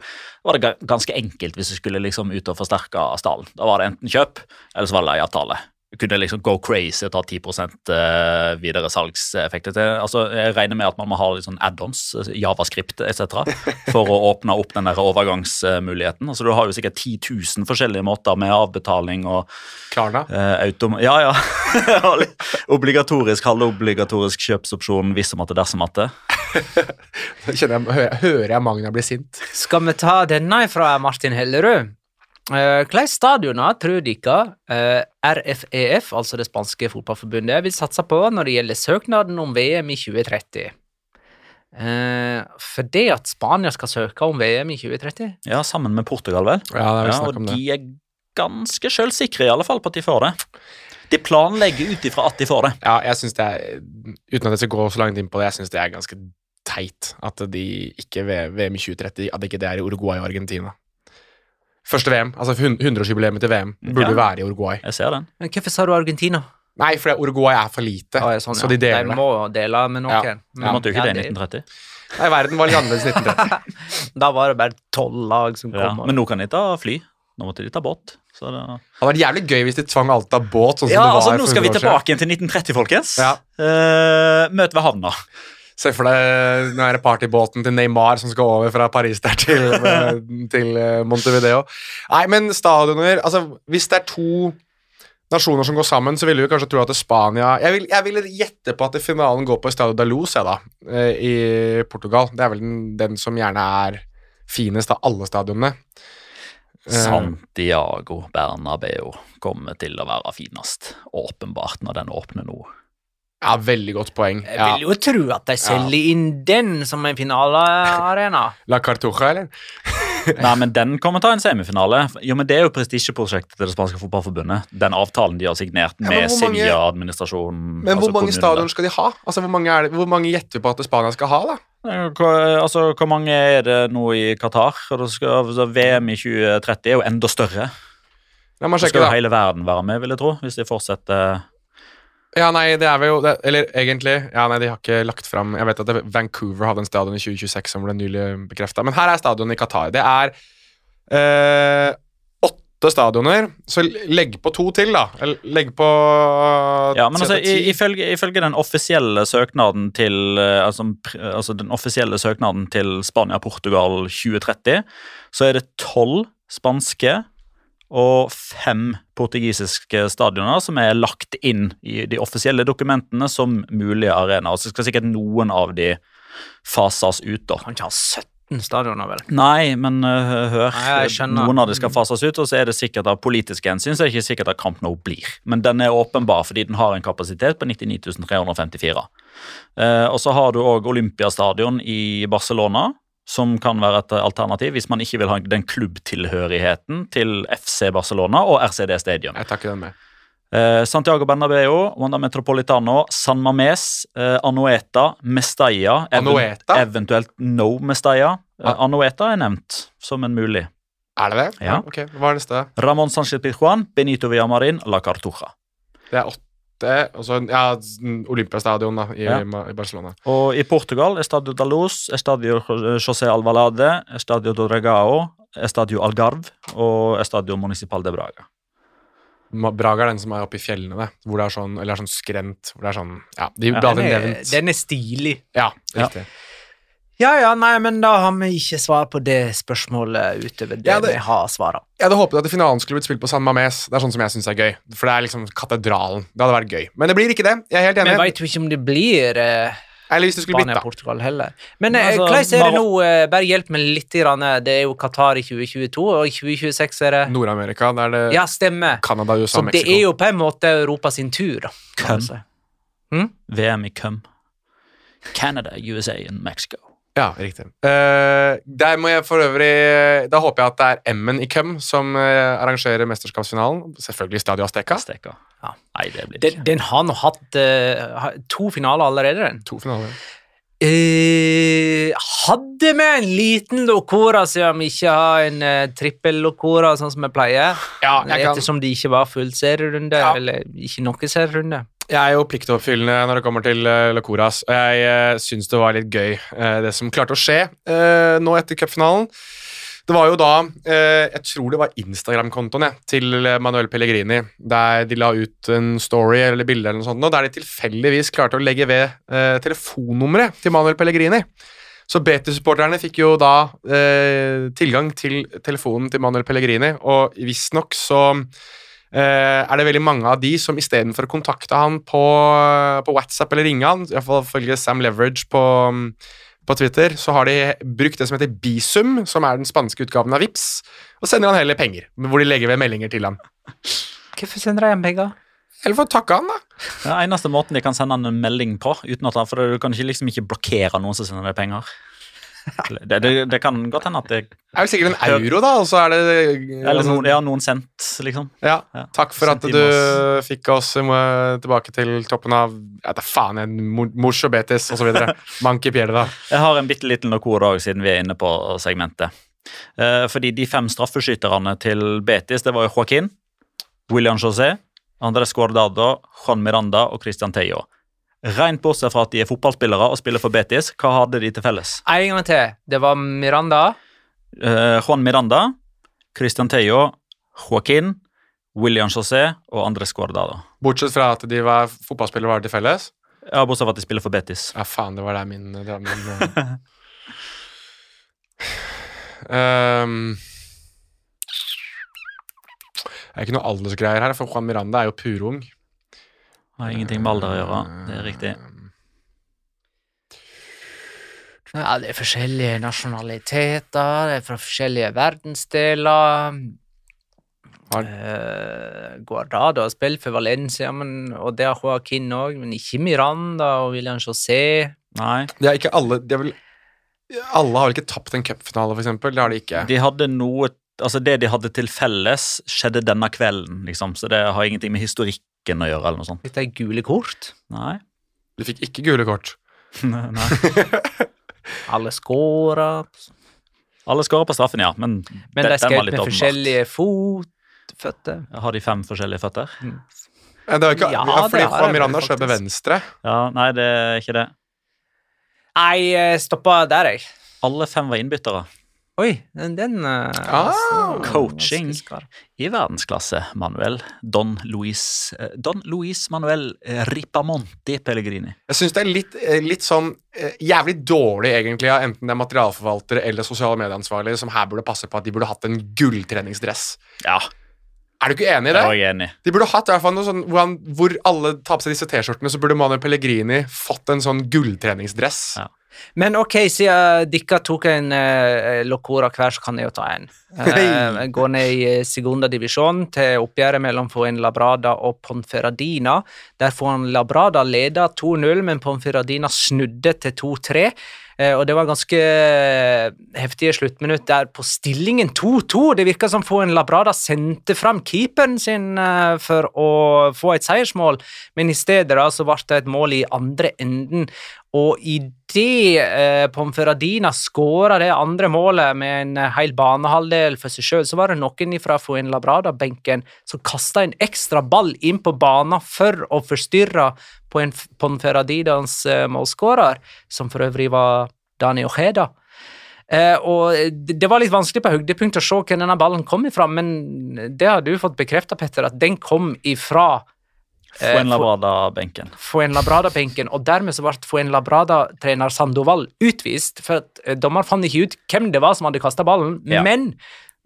var det ganske enkelt hvis du skulle liksom ut og forsterke stallen. Da var det enten kjøp, eller så var det leieavtale. Du kunne liksom go crazy og ta 10 uh, videre salgseffekter. til. Altså, jeg regner med at man må ha litt sånn add-ons, javascript etc., for å åpne opp den der overgangsmuligheten. Altså, du har jo sikkert 10 000 forskjellige måter med avbetaling og Klarna. Eh, ja, ja. obligatorisk, halvobligatorisk kjøpsopsjon hvis og måtte dersom måtte. Kjenner jeg, hører, hører jeg Magna bli sint. Skal vi ta denne fra Martin Hellerud? Uh, Hvilke stadioner tror dere uh, RFEF, altså det spanske fotballforbundet, vil satse på når det gjelder søknaden om VM i 2030? Uh, for det at Spania skal søke om VM i 2030? Ja, sammen med Portugal, vel. Ja, Ja, og om det. de er ganske sjølsikre i alle fall på at de får det. De planlegger ut ifra at de får det. Ja, jeg synes det er Uten at jeg skal gå så langt inn på det, jeg syns det er ganske teit at de ikke VM i 2030 At ikke det er i Uruguay og Argentina. Første VM, altså 100-årsjubileet til VM, burde Ja. være i Uruguay. Jeg ser den. Men hvorfor sa du Argentina? Nei, for Uruguay er for lite, Ah, sånn, så de deler det. må dele med noen. Ja. De måtte jo ikke Ja, det i 1930. Nei, verden var litt annerledes i 1930. Da var det bare tolv lag som kom. men nå kan de ta fly. Nå måtte de ta båt. Så det... Det hadde vært jævlig gøy hvis de tvang alt av båt, sånn som Ja, det var altså Nå skal vi 100 år siden. tilbake igjen til 1930, folkens. Ja. Uh, møt ved havna. Se for deg den det partybåten til Neymar som skal over fra Paris der til, eh, til eh, Montevideo. Nei, men stadioner Altså, hvis det er to nasjoner som går sammen, så ville vi kanskje tro at er Spania Jeg vil, jeg vil gjette på at finalen går på Estadio da Luz, jeg, da, eh, i Portugal. Det er vel den, den som gjerne er finest av alle stadionene. Santiago Bernabeu kommer til å være finest. Åpenbart, når den åpner nå. Ja, veldig godt poeng. Jeg vil jo tro at de selger inn den som en finalearena. La Cartuja, eller? Nei, men den kommer til å ta en semifinale. Jo, men Det er jo prestisjeprosjektet til det spanske fotballforbundet. Den avtalen de har signert Ja, med Sevilla-administrasjonen. Men hvor altså mange kommunene. stadioner skal de ha? Altså, hvor mange, er det, hvor mange gjetter vi på at Spania skal ha, da? Altså, hvor mange er det nå i Qatar? Og det skal, altså, VM i 2030 er jo enda større. La meg Så da. skal jo hele verden være med, vil jeg tro. Hvis de fortsetter Ja, nei, det er jo det, Eller egentlig Ja, nei, de har ikke lagt fram Jeg vet at det, Vancouver hadde en stadion i 2026 som ble nylig bekrefta. Men her er stadionet i Qatar. Det er eh, åtte stadioner. Så legg på to til, da. Legg på Ja, men altså, ifølge, ifølge den offisielle søknaden til eh, altså, altså den offisielle søknaden til Spania-Portugal 2030, så er det tolv spanske og fem portugisiske stadioner som er lagt inn i de offisielle dokumentene som mulige arenaer. Så skal sikkert noen av de fases ut, da. Kan ikke ha 17 stadioner, vel. Nei, men uh, hør. Nei. Noen av de skal fases ut, og så er det sikkert av politiske hensyn så er det ikke sikkert at Camp Nou blir. Men den er åpenbar fordi den har en kapasitet på 99 354. Uh, og så har du òg Olympiastadion i Barcelona, som kan være et alternativ hvis man ikke vil ha den klubbtilhørigheten til FC Barcelona og RCD Stadium. Jeg takker den med. Eh, Santiago Bernabeu, Wanda Metropolitano, San Mames, eh, Anoeta, Mestalla even- Anoeta? Eventuelt No Mestalla. Eh, Ah. Anoeta er nevnt som en mulig. Er det det? Ja. Ok, Hva er neste? Ramón Sánchez Pizjuan, Benito Villamarin, La Cartuja. Det er åtte Og så ja, Olympiastadion da, i, Ja. i Barcelona. Og i Portugal Estadio da Luz, Estadio José Alvalade, Estadio do Dragao, Estadio Algarve og Estadio Municipal de Braga. Braga er den som er oppe i fjellene, det. Hvor det er sånn, eller er sånn skrent. Hvor det er sånn Ja, de Ja, Den er, den er stilig. Ja, Ja. riktig. Ja ja, ja, nei, men da har vi ikke svar på det spørsmålet utover det, Ja, det- vi har svara. Jeg hadde håpet at finalen skulle blitt spilt på San Mames. Det er sånn som jeg syns er gøy. For det er liksom katedralen. Det hadde vært gøy. Men det blir ikke det. Jeg er helt enig. Men veit jo ikke om det blir eh, Eller hvis det skulle blitt, da. Spania-Portugal heller. Men eh, altså, er det nå? eh, bare hjelp meg litt. Grann. Det er jo Qatar i 2022, og i 2026 er det Nord-Amerika, der er det Ja, stemmer. Canada, USA, Så det er jo på en måte Europa sin tur, da. Køm. si. Hm? VM i Køm. Canada, USA og Mexico. Ja, riktig. Uh, der må jeg for øvrig Da håper jeg at det er M-en i Køm som uh, arrangerer mesterskapsfinalen. Selvfølgelig Stadio Azteca. Azteca. Ja. Nei, det blir det Den, ikke. den har nå hatt uh, to finaler allerede, den. To finaler. Eh, hadde vi en liten locora siden vi ikke har en uh, trippel-locora sånn som vi pleier? Ja, jeg kan det ikke var full serierunde, Ja. eller ikke noen serierunde. Jeg er jo pliktoppfyllende når det kommer til uh, Locoras, og jeg uh, syns det var litt gøy, eh, det som klarte å skje eh, nå etter cupfinalen. Det var jo da eh, Jeg tror det var Instagram-kontoen til eh, Manuel Pellegrini, der de la ut en story eller bilde eller noe sånt, og der de tilfeldigvis klarte å legge ved telefonnummeret til Manuel Pellegrini. Så BT-supporterne fikk jo da eh, tilgang til telefonen til Manuel Pellegrini, og visstnok så eh, er det veldig mange av de som istedenfor å kontakte han på, på WhatsApp eller ringe han, iallfall følge Sam Leverage på, på Twitter, så har de brukt det som heter Bisum, som er den spanske utgaven av Vips, og sender han heller penger, hvor de legger ved meldinger til han. Hvorfor sender de hjem penger? Eller for å takke han, da. Det er eneste måten de kan sende han en melding på, uten at han, for du kan ikke, liksom ikke blokkere noen som sender deg penger. Det, det, det kan godt hende at det Det er jo sikkert en euro, da, og så er det Eller noen, ja, noen cent, liksom. Ja, takk for at du fikk oss eh, tilbake til toppen av Ja, da faen, en mor- mors og betis osv. Manke pierda. Jeg har en bitte liten locora også, siden vi er inne på segmentet. Eh, fordi de fem straffeskytterne til Betis, det var jo Joaquin, William José, Andrés Guardado, Juan Miranda og Christian Teio. Rent bortsett fra at de er fotballspillere og spiller for Betis, hva hadde de til felles? En gang til. Det var Miranda. Eh, Juan Miranda, Christian Teio, Joaquin, William José og Andres Guardado. Bortsett fra at de var fotballspillere var til felles. Ja, bortsett fra at de spiller for Betis. Ja, faen, det var der min, det var min. Ehm, Det er ikke noe aldersgreier her, for Juan Miranda er jo purung. Har ingenting med alder å gjøre. Det er riktig. Ja, det er forskjellige nasjonaliteter, det er fra forskjellige verdensdeler. Har- Eh, Guardado har spilt for Valencia, men, og det har Joaquin òg, men ikke Miranda og William José. Nei. Det er ikke alle de er vel, Alle har vel ikke tapt en cupfinale, for eksempel. Det har de ikke. De hadde noe Altså, det de hadde til felles, skjedde denne kvelden, liksom. Så det har ingenting med historikken å gjøre, eller noe sånt. Fikk er gule kort. Nei. Du fikk ikke gule kort. Nei. Alle scora. Alle skårer på straffen, ja, men, Men de skrev med åpenbart. forskjellige fotføtter. Har de fem forskjellige føtter? Ja, det var ikke, Ja, ja, det har Miranda med faktisk. venstre. Ja, nei, det er ikke det. Nei, jeg stoppa der, jeg. Alle fem var innbyttere. Oi, den, den eh, Ah, altså, coaching. I verdensklasse, Manuel. Don Luis, eh, Don Luis Manuel eh, Ripamonti Pellegrini. Jeg syns det er litt, litt sånn jævlig dårlig, egentlig, av enten det er materialforvaltere eller sosiale medieansvarlige som her burde passe på at de burde hatt en gulltreningsdress. Ja, Er du ikke enig i det Jeg er enig. De burde hatt i hvert fall noe sånn hvor, han, hvor alle tar på seg disse T-skjortene, så burde Manuel Pellegrini fått en sånn gulltreningsdress. Ja. Men ok, siden dere tok en uh, Locora hver, så kan jeg jo ta en. Uh, går ned i eh, segunda divisjon til oppgjøret mellom Labrada og Ponferradina. Der Labrada leda 2-0, men Ponferradina snudde til 2-3. Uh, og det var ganske heftige sluttminutt der på stillingen 2-2. Det virka som Labrada sendte fram keeperen sin uh, for å få et seiersmål, men i stedet da, så ble det et mål i andre enden. Og idet eh, Pomferadina skåra det andre målet med en eh, hel banehalvdel for seg sjøl, så var det noen fra Fuenlabrada-benken som kasta en ekstra ball inn på banen for å forstyrre på en Pomferadinas eh, målskårer, som for øvrig var Dani Ojeda. Eh, og Det var litt vanskelig på høydepunkt å se hvor denne ballen kom ifra, men det har du fått bekrefta, Petter, at den kom ifra Fuenlabrada-benken. Fuenlabrada-benken, og dermed så ble Fuenlabrada-trener Sandoval utvist, for at eh, dommer fant ikke ut hvem det var som hadde kasta ballen, ja. men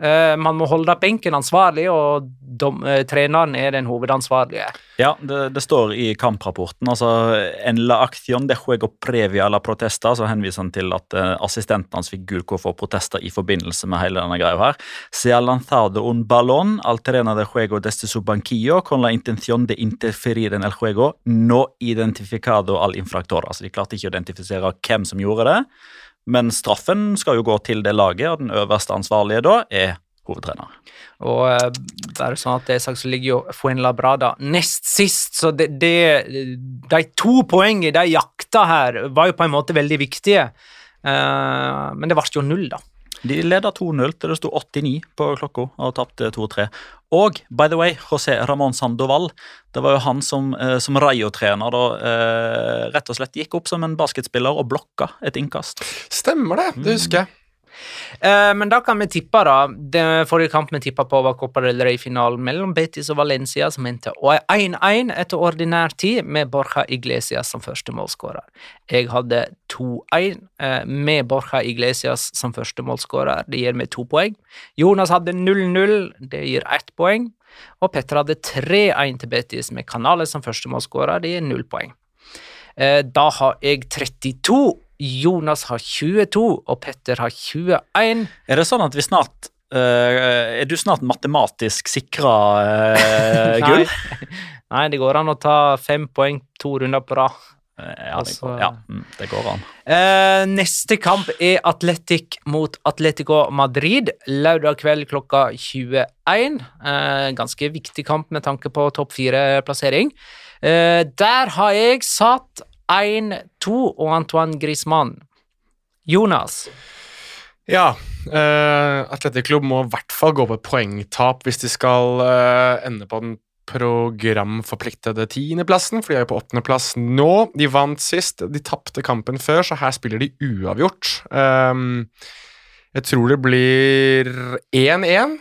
man må holde benken ansvarlig, og dom, uh, treneren er den hovedansvarlige. Ja, det, det, står i kamprapporten. altså En la action de juego previa la protesta, så henviser han til at uh, assistenten hans fikk gul kort for protester i forbindelse med hele denne greia her. Se lanzado un ballon al trena de juego desde su banquillo con la intención de interferir en el juego no identificado al infractor. Altså, De klarte ikke å identifisere hvem som gjorde det. Men straffen skal jo gå til det laget, og den øverste ansvarlige da er hovedtrener. Og uh, bare sånn at det er sagt, så ligger jo Fuenlabrada nest sist, så det, det, de to poengene de jakta her, var jo på en måte veldig viktige. Uh, men det ble jo null, da. De leda 2-0 til det sto 89 på klokka og tapte 2-3. Og by the way, José Ramón Sandoval, det var jo han som, eh, som Rayo-trener da eh, rett og slett gikk opp som en basketspiller og blokka et innkast. Stemmer det, det husker jeg. Eh, men da kan vi tippe, da. Den forrige kamp vi tippa på, var Copa del Rey-finalen mellom Betis og Valencia, som endte 1-1 etter ordinær tid, med Borja Iglesias som første målskårer. Jeg hadde 2-1 eh, med Borja Iglesias som første målskårer. Det gir meg to poeng. Jonas hadde 0-0, det gir ett poeng. Og Petter hadde 3-1 til Betis med Canales som første målskårer, det gir null poeng. Eh, da har jeg 32 Jonas har 22, og Petter har 21. Er det sånn at vi snart uh, Er du snart matematisk sikra uh, gull? Nei. det går an å ta fem poeng to runder på rad. Eh, ja, det går, ja, mm, det går an. Uh, neste kamp er Atletic mot Atletico Madrid. Lørdag kveld klokka 21. Uh, ganske viktig kamp med tanke på topp fire-plassering. Der har jeg satt 1-2 og Antoine Griezmann. Jonas? Ja, uh, Atletic Klubb må i hvert fall gå på et poengtap hvis de skal uh, ende på den programforpliktede tiendeplassen, for de er jo på åttendeplass nå. De vant sist, de tapte kampen før, så her spiller de uavgjort. Um, jeg tror det blir 1-1.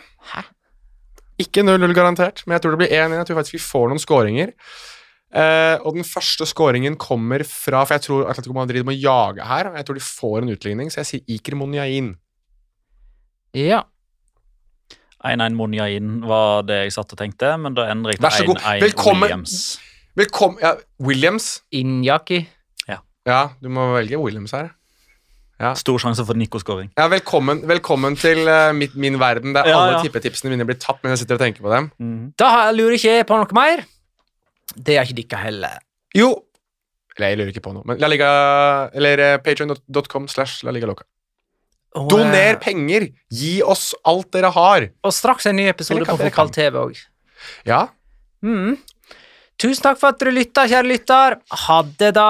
Ikke 0-0 garantert, men jeg tror det blir 1-1. Jeg tror faktisk vi får noen skåringer. Uh, og den første skåringen kommer fra For jeg tror Atletico Madrid må jage her. Og jeg tror de får en utligning, så jeg sier Iker Monjain. Ja. 1-1 Monjain var det jeg satt og tenkte, men da endrer jeg til 1-1 Williams. Velkommen ja, Williams. Injaki. Ja. ja, du må velge Williams her. Ja. Stor sjanse for Nico-skåring. Ja, velkommen, velkommen til uh, mitt, min verden, der ja, alle tippetipsene mine blir tatt mens jeg sitter og tenker på dem. Mm. Da lurer ikke jeg på noe mer. Det er ikke dere heller. Jo Eller jeg lurer ikke på noe, men La Liga Eller eh, patreon.com slash La Liga Loca. Oh, Doner penger! Gi oss alt dere har! Og straks en ny episode på Fotball TV òg. Ja. Mm. Tusen takk for at dere lytta, kjære lytter. Ha det, da.